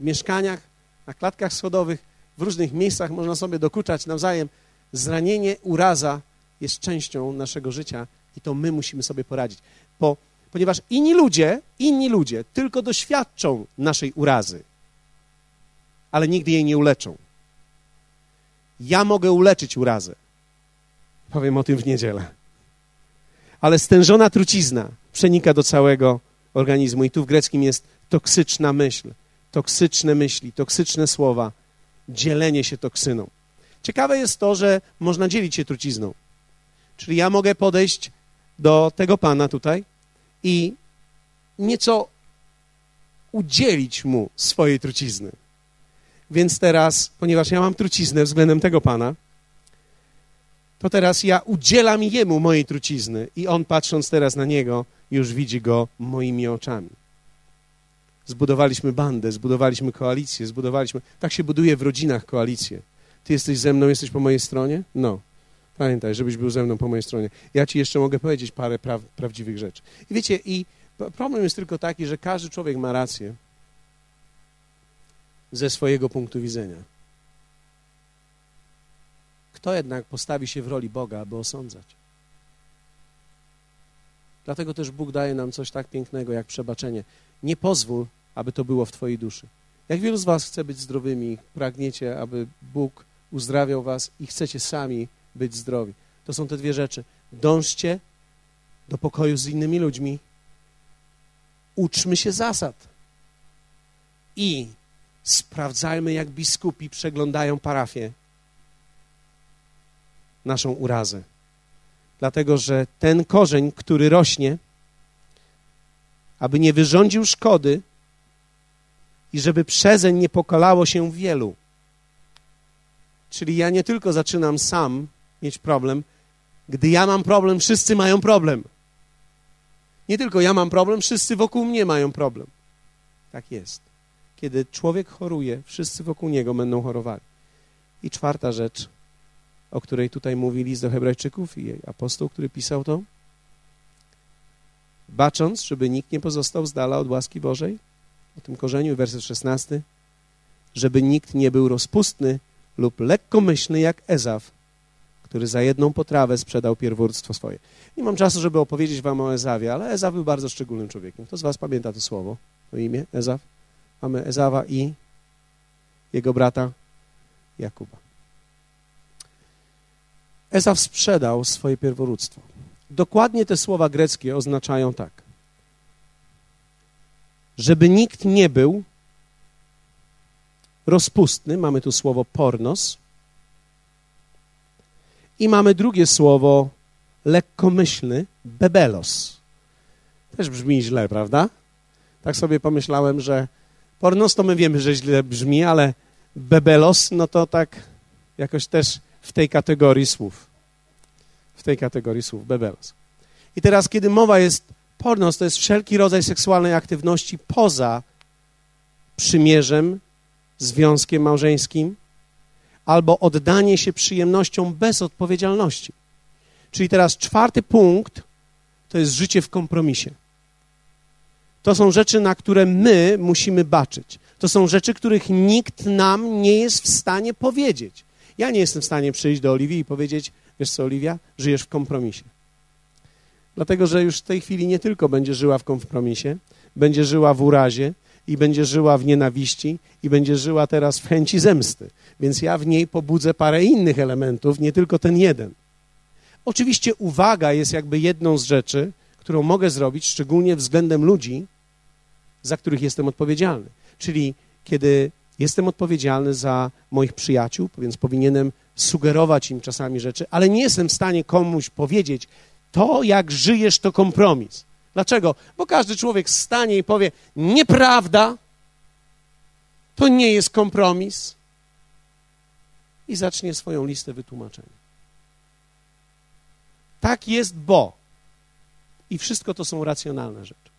w mieszkaniach, na klatkach schodowych, w różnych miejscach można sobie dokuczać nawzajem. Zranienie, uraza jest częścią naszego życia i to my musimy sobie poradzić. Bo, ponieważ inni ludzie, inni ludzie tylko doświadczą naszej urazy, ale nigdy jej nie uleczą. Ja mogę uleczyć urazę. Powiem o tym w niedzielę. Ale stężona trucizna przenika do całego organizmu i tu w greckim jest toksyczna myśl, toksyczne myśli, toksyczne słowa, dzielenie się toksyną. Ciekawe jest to, że można dzielić się trucizną. Czyli ja mogę podejść do tego pana tutaj i nieco udzielić mu swojej trucizny. Więc teraz, ponieważ ja mam truciznę względem tego pana, to teraz ja udzielam jemu mojej trucizny i on patrząc teraz na niego, już widzi go moimi oczami. Zbudowaliśmy bandę, zbudowaliśmy koalicję, zbudowaliśmy. Tak się buduje w rodzinach koalicję. Ty jesteś ze mną, jesteś po mojej stronie? No. Pamiętaj, żebyś był ze mną po mojej stronie. Ja ci jeszcze mogę powiedzieć parę pra prawdziwych rzeczy. I wiecie, i problem jest tylko taki, że każdy człowiek ma rację ze swojego punktu widzenia. Kto jednak postawi się w roli Boga, aby osądzać? Dlatego też Bóg daje nam coś tak pięknego jak przebaczenie. Nie pozwól, aby to było w Twojej duszy. Jak wielu z Was chce być zdrowymi, pragniecie, aby Bóg uzdrawiał Was i chcecie sami być zdrowi. To są te dwie rzeczy. Dążcie do pokoju z innymi ludźmi, uczmy się zasad i sprawdzajmy, jak biskupi przeglądają parafię, naszą urazę. Dlatego, że ten korzeń, który rośnie, aby nie wyrządził szkody i żeby przezeń nie pokalało się wielu. Czyli ja nie tylko zaczynam sam mieć problem, gdy ja mam problem, wszyscy mają problem. Nie tylko ja mam problem, wszyscy wokół mnie mają problem. Tak jest. Kiedy człowiek choruje, wszyscy wokół niego będą chorowali. I czwarta rzecz, o której tutaj mówi list do Hebrajczyków i apostoł, który pisał to, bacząc, żeby nikt nie pozostał z dala od łaski Bożej, o tym korzeniu, werset 16, żeby nikt nie był rozpustny lub lekkomyślny jak Ezaf, który za jedną potrawę sprzedał pierwórstwo swoje. Nie mam czasu, żeby opowiedzieć wam o Ezawie, ale Ezaf był bardzo szczególnym człowiekiem. Kto z was pamięta to słowo, to imię Ezaf? Mamy Ezawa i jego brata Jakuba. Ezaf sprzedał swoje pierworództwo. Dokładnie te słowa greckie oznaczają tak. Żeby nikt nie był rozpustny, mamy tu słowo pornos, i mamy drugie słowo lekkomyślny, bebelos. Też brzmi źle, prawda? Tak sobie pomyślałem, że pornos to my wiemy, że źle brzmi, ale bebelos, no to tak jakoś też w tej kategorii słów. W tej kategorii słów, bebelos. I teraz, kiedy mowa jest pornos, to jest wszelki rodzaj seksualnej aktywności poza przymierzem, związkiem małżeńskim, albo oddanie się przyjemnościom bez odpowiedzialności. Czyli teraz czwarty punkt to jest życie w kompromisie. To są rzeczy, na które my musimy baczyć. To są rzeczy, których nikt nam nie jest w stanie powiedzieć. Ja nie jestem w stanie przyjść do Oliwii i powiedzieć, wiesz co, Oliwia, żyjesz w kompromisie. Dlatego, że już w tej chwili nie tylko będzie żyła w kompromisie, będzie żyła w urazie i będzie żyła w nienawiści i będzie żyła teraz w chęci zemsty. Więc ja w niej pobudzę parę innych elementów, nie tylko ten jeden. Oczywiście uwaga jest jakby jedną z rzeczy, którą mogę zrobić, szczególnie względem ludzi, za których jestem odpowiedzialny. Czyli kiedy jestem odpowiedzialny za moich przyjaciół, więc powinienem sugerować im czasami rzeczy, ale nie jestem w stanie komuś powiedzieć, to jak żyjesz, to kompromis. Dlaczego? Bo każdy człowiek stanie i powie, nieprawda, to nie jest kompromis. i zacznie swoją listę wytłumaczeń. Tak jest, bo. I wszystko to są racjonalne rzeczy.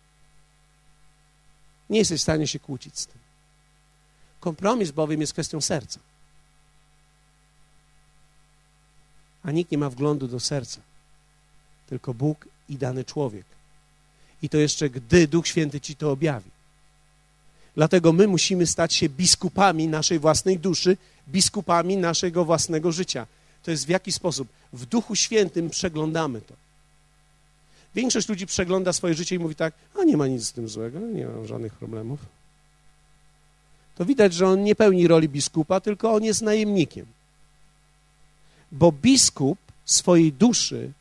Nie jesteś w stanie się kłócić z tym. Kompromis bowiem jest kwestią serca. A nikt nie ma wglądu do serca, tylko Bóg i dany człowiek. I to jeszcze gdy Duch Święty ci to objawi. Dlatego my musimy stać się biskupami naszej własnej duszy, biskupami naszego własnego życia. To jest w jaki sposób? W Duchu Świętym przeglądamy to. Większość ludzi przegląda swoje życie i mówi tak, a nie ma nic z tym złego, nie mam żadnych problemów. To widać, że on nie pełni roli biskupa, tylko on jest najemnikiem. Bo biskup swojej duszy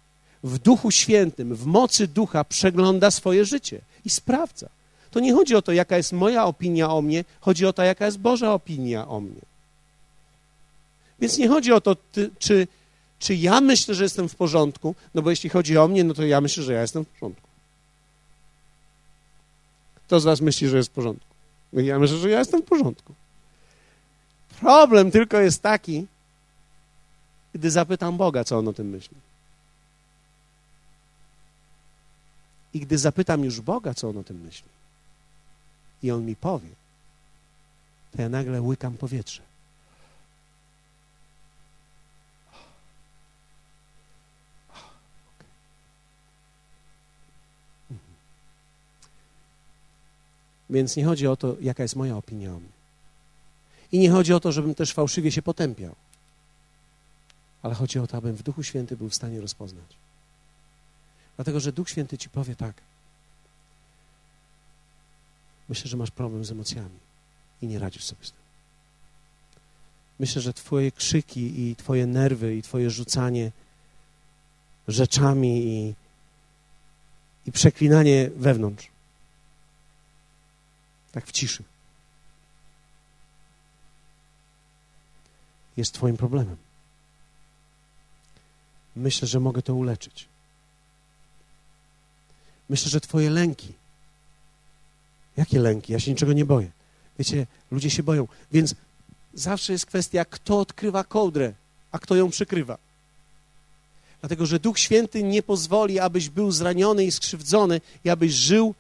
w Duchu Świętym, w mocy Ducha przegląda swoje życie i sprawdza. To nie chodzi o to, jaka jest moja opinia o mnie, chodzi o to, jaka jest Boża opinia o mnie. Więc nie chodzi o to, ty, czy, czy ja myślę, że jestem w porządku, no bo jeśli chodzi o mnie, no to ja myślę, że ja jestem w porządku. Kto z Was myśli, że jest w porządku? No ja myślę, że ja jestem w porządku. Problem tylko jest taki, gdy zapytam Boga, co on o tym myśli. I gdy zapytam już Boga, co on o tym myśli, i on mi powie, to ja nagle łykam powietrze. Więc nie chodzi o to, jaka jest moja opinia. I nie chodzi o to, żebym też fałszywie się potępiał. Ale chodzi o to, abym w Duchu Święty był w stanie rozpoznać. Dlatego, że Duch Święty ci powie tak. Myślę, że masz problem z emocjami i nie radzisz sobie z tym. Myślę, że Twoje krzyki i Twoje nerwy i Twoje rzucanie rzeczami i, i przeklinanie wewnątrz tak w ciszy. Jest Twoim problemem. Myślę, że mogę to uleczyć. Myślę, że Twoje lęki. Jakie lęki? Ja się niczego nie boję. Wiecie, ludzie się boją. Więc zawsze jest kwestia, kto odkrywa kołdrę, a kto ją przykrywa. Dlatego, że Duch Święty nie pozwoli, abyś był zraniony i skrzywdzony i abyś żył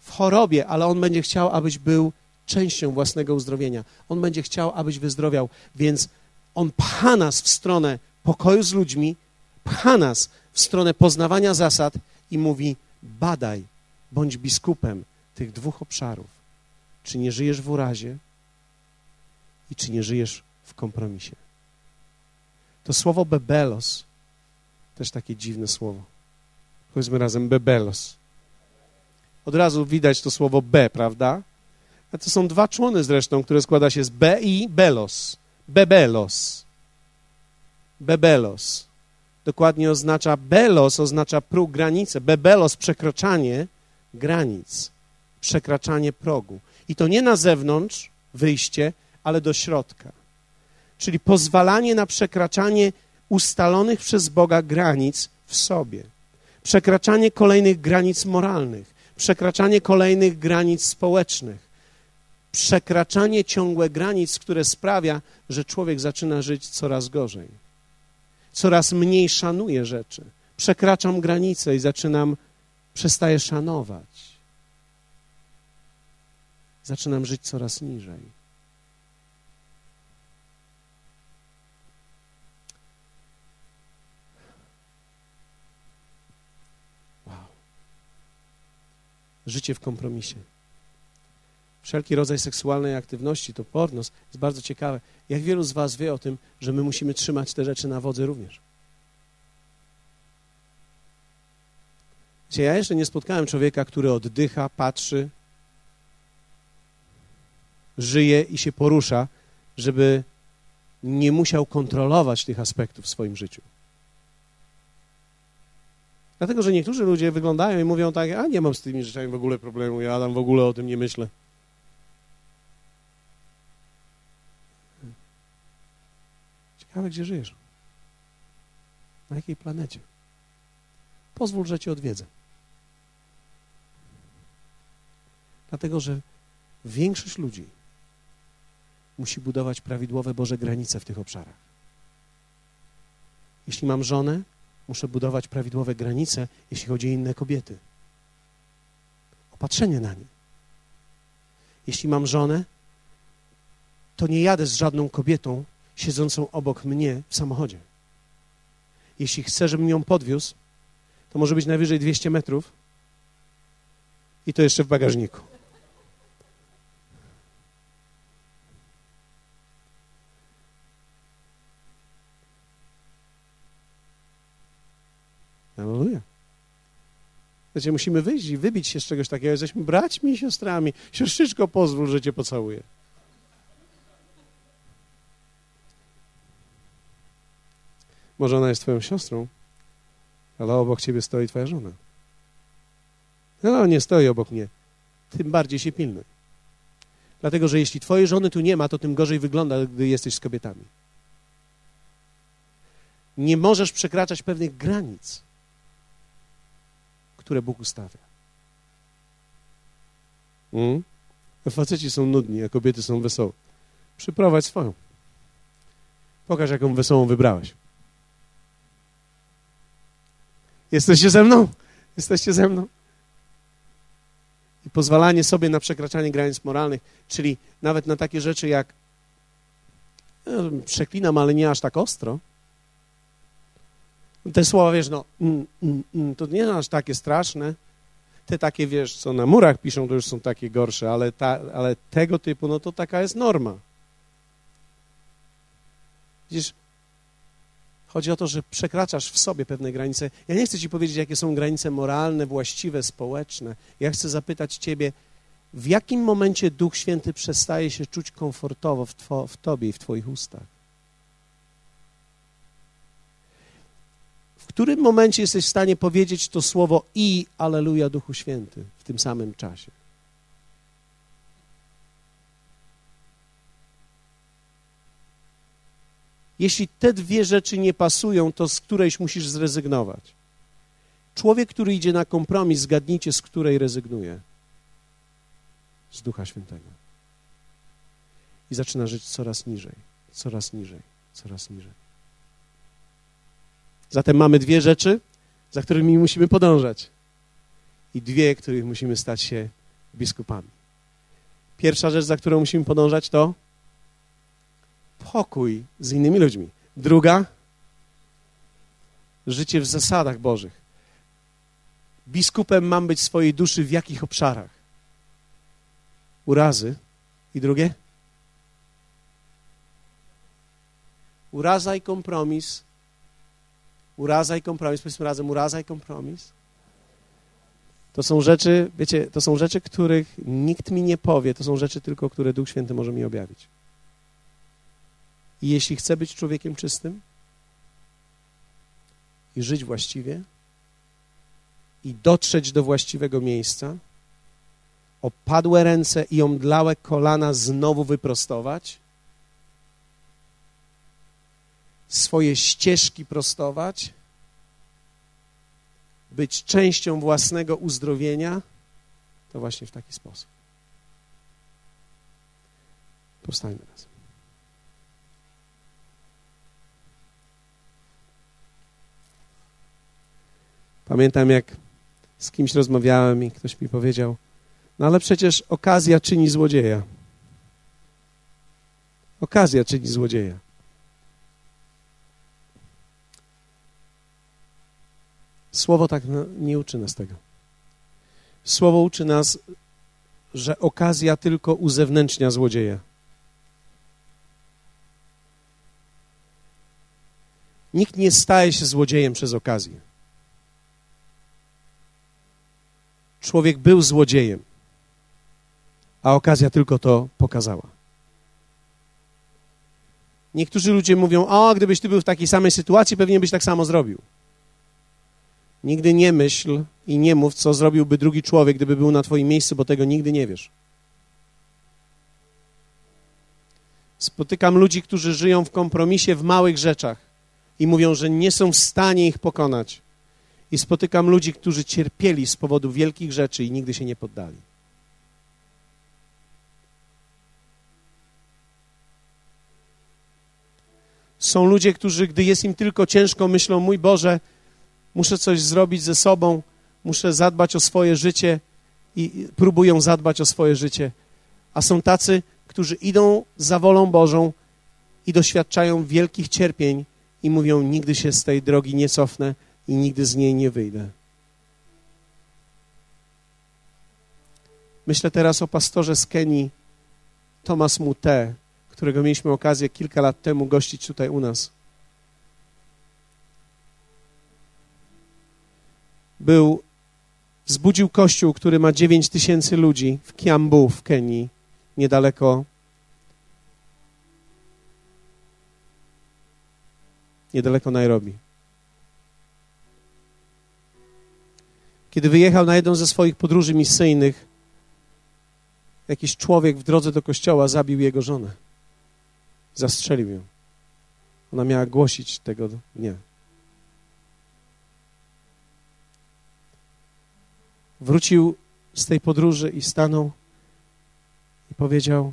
w chorobie, ale On będzie chciał, abyś był częścią własnego uzdrowienia. On będzie chciał, abyś wyzdrowiał, więc On pcha nas w stronę pokoju z ludźmi, pcha nas w stronę poznawania zasad i mówi: badaj, bądź biskupem tych dwóch obszarów. Czy nie żyjesz w urazie i czy nie żyjesz w kompromisie. To słowo bebelos, też takie dziwne słowo. Powiedzmy razem bebelos. Od razu widać to słowo B, prawda? A to są dwa człony zresztą, które składa się z B i belos. Bebelos. Bebelos. Dokładnie oznacza belos, oznacza próg, granicę. Bebelos, przekraczanie granic, przekraczanie progu. I to nie na zewnątrz, wyjście, ale do środka. Czyli pozwalanie na przekraczanie ustalonych przez Boga granic w sobie. Przekraczanie kolejnych granic moralnych przekraczanie kolejnych granic społecznych, przekraczanie ciągłe granic, które sprawia, że człowiek zaczyna żyć coraz gorzej. Coraz mniej szanuje rzeczy. Przekraczam granice i zaczynam, przestaję szanować. Zaczynam żyć coraz niżej. życie w kompromisie. Wszelki rodzaj seksualnej aktywności, to pornos, jest bardzo ciekawe. Jak wielu z Was wie o tym, że my musimy trzymać te rzeczy na wodze również? Wiecie, ja jeszcze nie spotkałem człowieka, który oddycha, patrzy, żyje i się porusza, żeby nie musiał kontrolować tych aspektów w swoim życiu. Dlatego, że niektórzy ludzie wyglądają i mówią tak, a nie mam z tymi rzeczami w ogóle problemu, ja tam w ogóle o tym nie myślę. Ciekawe, gdzie żyjesz? Na jakiej planecie? Pozwól, że cię odwiedzę. Dlatego, że większość ludzi musi budować prawidłowe Boże granice w tych obszarach. Jeśli mam żonę, muszę budować prawidłowe granice, jeśli chodzi o inne kobiety. Opatrzenie na nie. Jeśli mam żonę, to nie jadę z żadną kobietą siedzącą obok mnie w samochodzie. Jeśli chcę, żebym ją podwiózł, to może być najwyżej 200 metrów i to jeszcze w bagażniku. Aleluja. Wiecie, musimy wyjść i wybić się z czegoś takiego. Jesteśmy braćmi i siostrami. Siostrzyczko, pozwól, że cię pocałuję. Może ona jest twoją siostrą, ale obok ciebie stoi twoja żona. No, nie stoi obok mnie. Tym bardziej się pilnuj. Dlatego, że jeśli twojej żony tu nie ma, to tym gorzej wygląda, gdy jesteś z kobietami. Nie możesz przekraczać pewnych granic, które Bóg ustawia. Mm? Faceci są nudni, a kobiety są wesołe. Przyprowadź swoją. Pokaż, jaką wesołą wybrałeś. Jesteście ze mną? Jesteście ze mną? I pozwalanie sobie na przekraczanie granic moralnych, czyli nawet na takie rzeczy jak no, przeklinam, ale nie aż tak ostro. Te słowa, wiesz, no, mm, mm, mm, to nie aż takie straszne. Te takie, wiesz, co na murach piszą, to już są takie gorsze, ale, ta, ale tego typu, no to taka jest norma. Widzisz, Chodzi o to, że przekraczasz w sobie pewne granice. Ja nie chcę ci powiedzieć, jakie są granice moralne, właściwe, społeczne. Ja chcę zapytać ciebie, w jakim momencie Duch Święty przestaje się czuć komfortowo w, two, w tobie i w twoich ustach? W którym momencie jesteś w stanie powiedzieć to słowo i Aleluja Duchu Święty w tym samym czasie? Jeśli te dwie rzeczy nie pasują, to z którejś musisz zrezygnować. Człowiek, który idzie na kompromis, zgadnijcie, z której rezygnuje. Z Ducha Świętego. I zaczyna żyć coraz niżej, coraz niżej, coraz niżej. Zatem mamy dwie rzeczy, za którymi musimy podążać. I dwie, których musimy stać się biskupami. Pierwsza rzecz, za którą musimy podążać, to pokój z innymi ludźmi. Druga, życie w zasadach Bożych. Biskupem mam być swojej duszy w jakich obszarach? Urazy. I drugie? Uraza i kompromis. Uraza i kompromis. Powiedzmy razem, uraza i kompromis. To są rzeczy, wiecie, to są rzeczy, których nikt mi nie powie. To są rzeczy tylko, które Duch Święty może mi objawić. I jeśli chcę być człowiekiem czystym i żyć właściwie i dotrzeć do właściwego miejsca, opadłe ręce i omdlałe kolana znowu wyprostować, swoje ścieżki prostować, być częścią własnego uzdrowienia, to właśnie w taki sposób. Powstańmy razem. Pamiętam, jak z kimś rozmawiałem i ktoś mi powiedział, no ale przecież okazja czyni złodzieja. Okazja czyni złodzieja. Słowo tak nie uczy nas tego. Słowo uczy nas, że okazja tylko uzewnętrznia złodzieja. Nikt nie staje się złodziejem przez okazję. Człowiek był złodziejem, a okazja tylko to pokazała. Niektórzy ludzie mówią: O, gdybyś ty był w takiej samej sytuacji, pewnie byś tak samo zrobił. Nigdy nie myśl i nie mów, co zrobiłby drugi człowiek, gdyby był na Twoim miejscu, bo tego nigdy nie wiesz. Spotykam ludzi, którzy żyją w kompromisie w małych rzeczach i mówią, że nie są w stanie ich pokonać. I spotykam ludzi, którzy cierpieli z powodu wielkich rzeczy i nigdy się nie poddali. Są ludzie, którzy, gdy jest im tylko ciężko, myślą: Mój Boże, muszę coś zrobić ze sobą, muszę zadbać o swoje życie i próbują zadbać o swoje życie. A są tacy, którzy idą za wolą Bożą i doświadczają wielkich cierpień i mówią: Nigdy się z tej drogi nie cofnę i nigdy z niej nie wyjdę. Myślę teraz o pastorze z Kenii, Thomas Mute, którego mieliśmy okazję kilka lat temu gościć tutaj u nas. Był, zbudził kościół, który ma 9 tysięcy ludzi w Kiambu w Kenii, niedaleko niedaleko Nairobi. Kiedy wyjechał na jedną ze swoich podróży misyjnych, jakiś człowiek w drodze do kościoła zabił jego żonę. Zastrzelił ją. Ona miała głosić tego dnia. Wrócił z tej podróży i stanął i powiedział: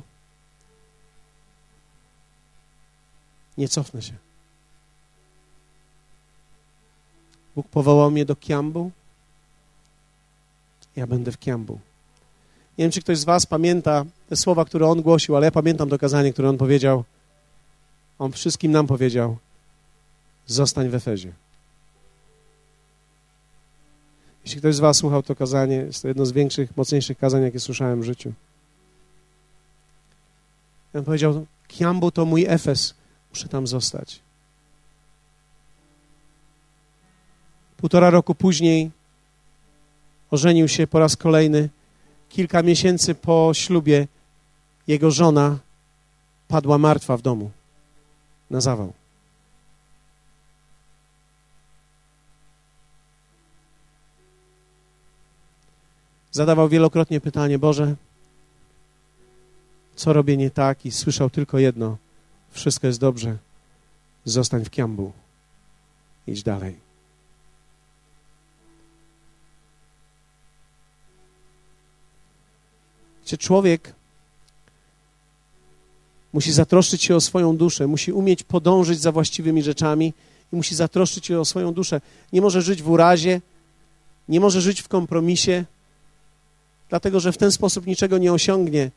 Nie cofnę się. Bóg powołał mnie do Kiambu. Ja będę w Kiambu. Nie wiem, czy ktoś z Was pamięta te słowa, które on głosił, ale ja pamiętam to kazanie, które on powiedział. On wszystkim nam powiedział: Zostań w Efezie. Jeśli ktoś z Was słuchał to kazanie, jest to jedno z większych, mocniejszych kazań, jakie słyszałem w życiu. On powiedział: Kiambu to mój Efes, muszę tam zostać. Półtora roku później ożenił się po raz kolejny. Kilka miesięcy po ślubie jego żona padła martwa w domu na zawał. Zadawał wielokrotnie pytanie: Boże, co robię nie tak? I słyszał tylko jedno: Wszystko jest dobrze. Zostań w Kiambu. Idź dalej. Wiecie, człowiek musi zatroszczyć się o swoją duszę, musi umieć podążyć za właściwymi rzeczami i musi zatroszczyć się o swoją duszę. Nie może żyć w urazie, nie może żyć w kompromisie, dlatego że w ten sposób niczego nie osiągnie.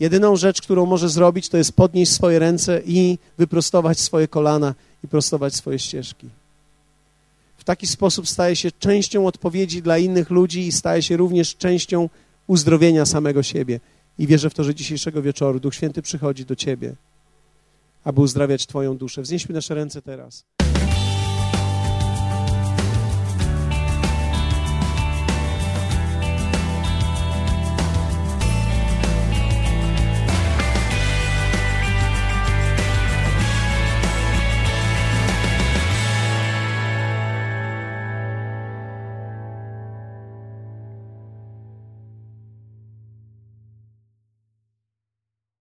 Jedyną rzecz, którą może zrobić, to jest podnieść swoje ręce i wyprostować swoje kolana i prostować swoje ścieżki. W taki sposób staje się częścią odpowiedzi dla innych ludzi i staje się również częścią uzdrowienia samego siebie. I wierzę w to, że dzisiejszego wieczoru Duch Święty przychodzi do Ciebie, aby uzdrawiać Twoją duszę. Wznieśmy nasze ręce teraz.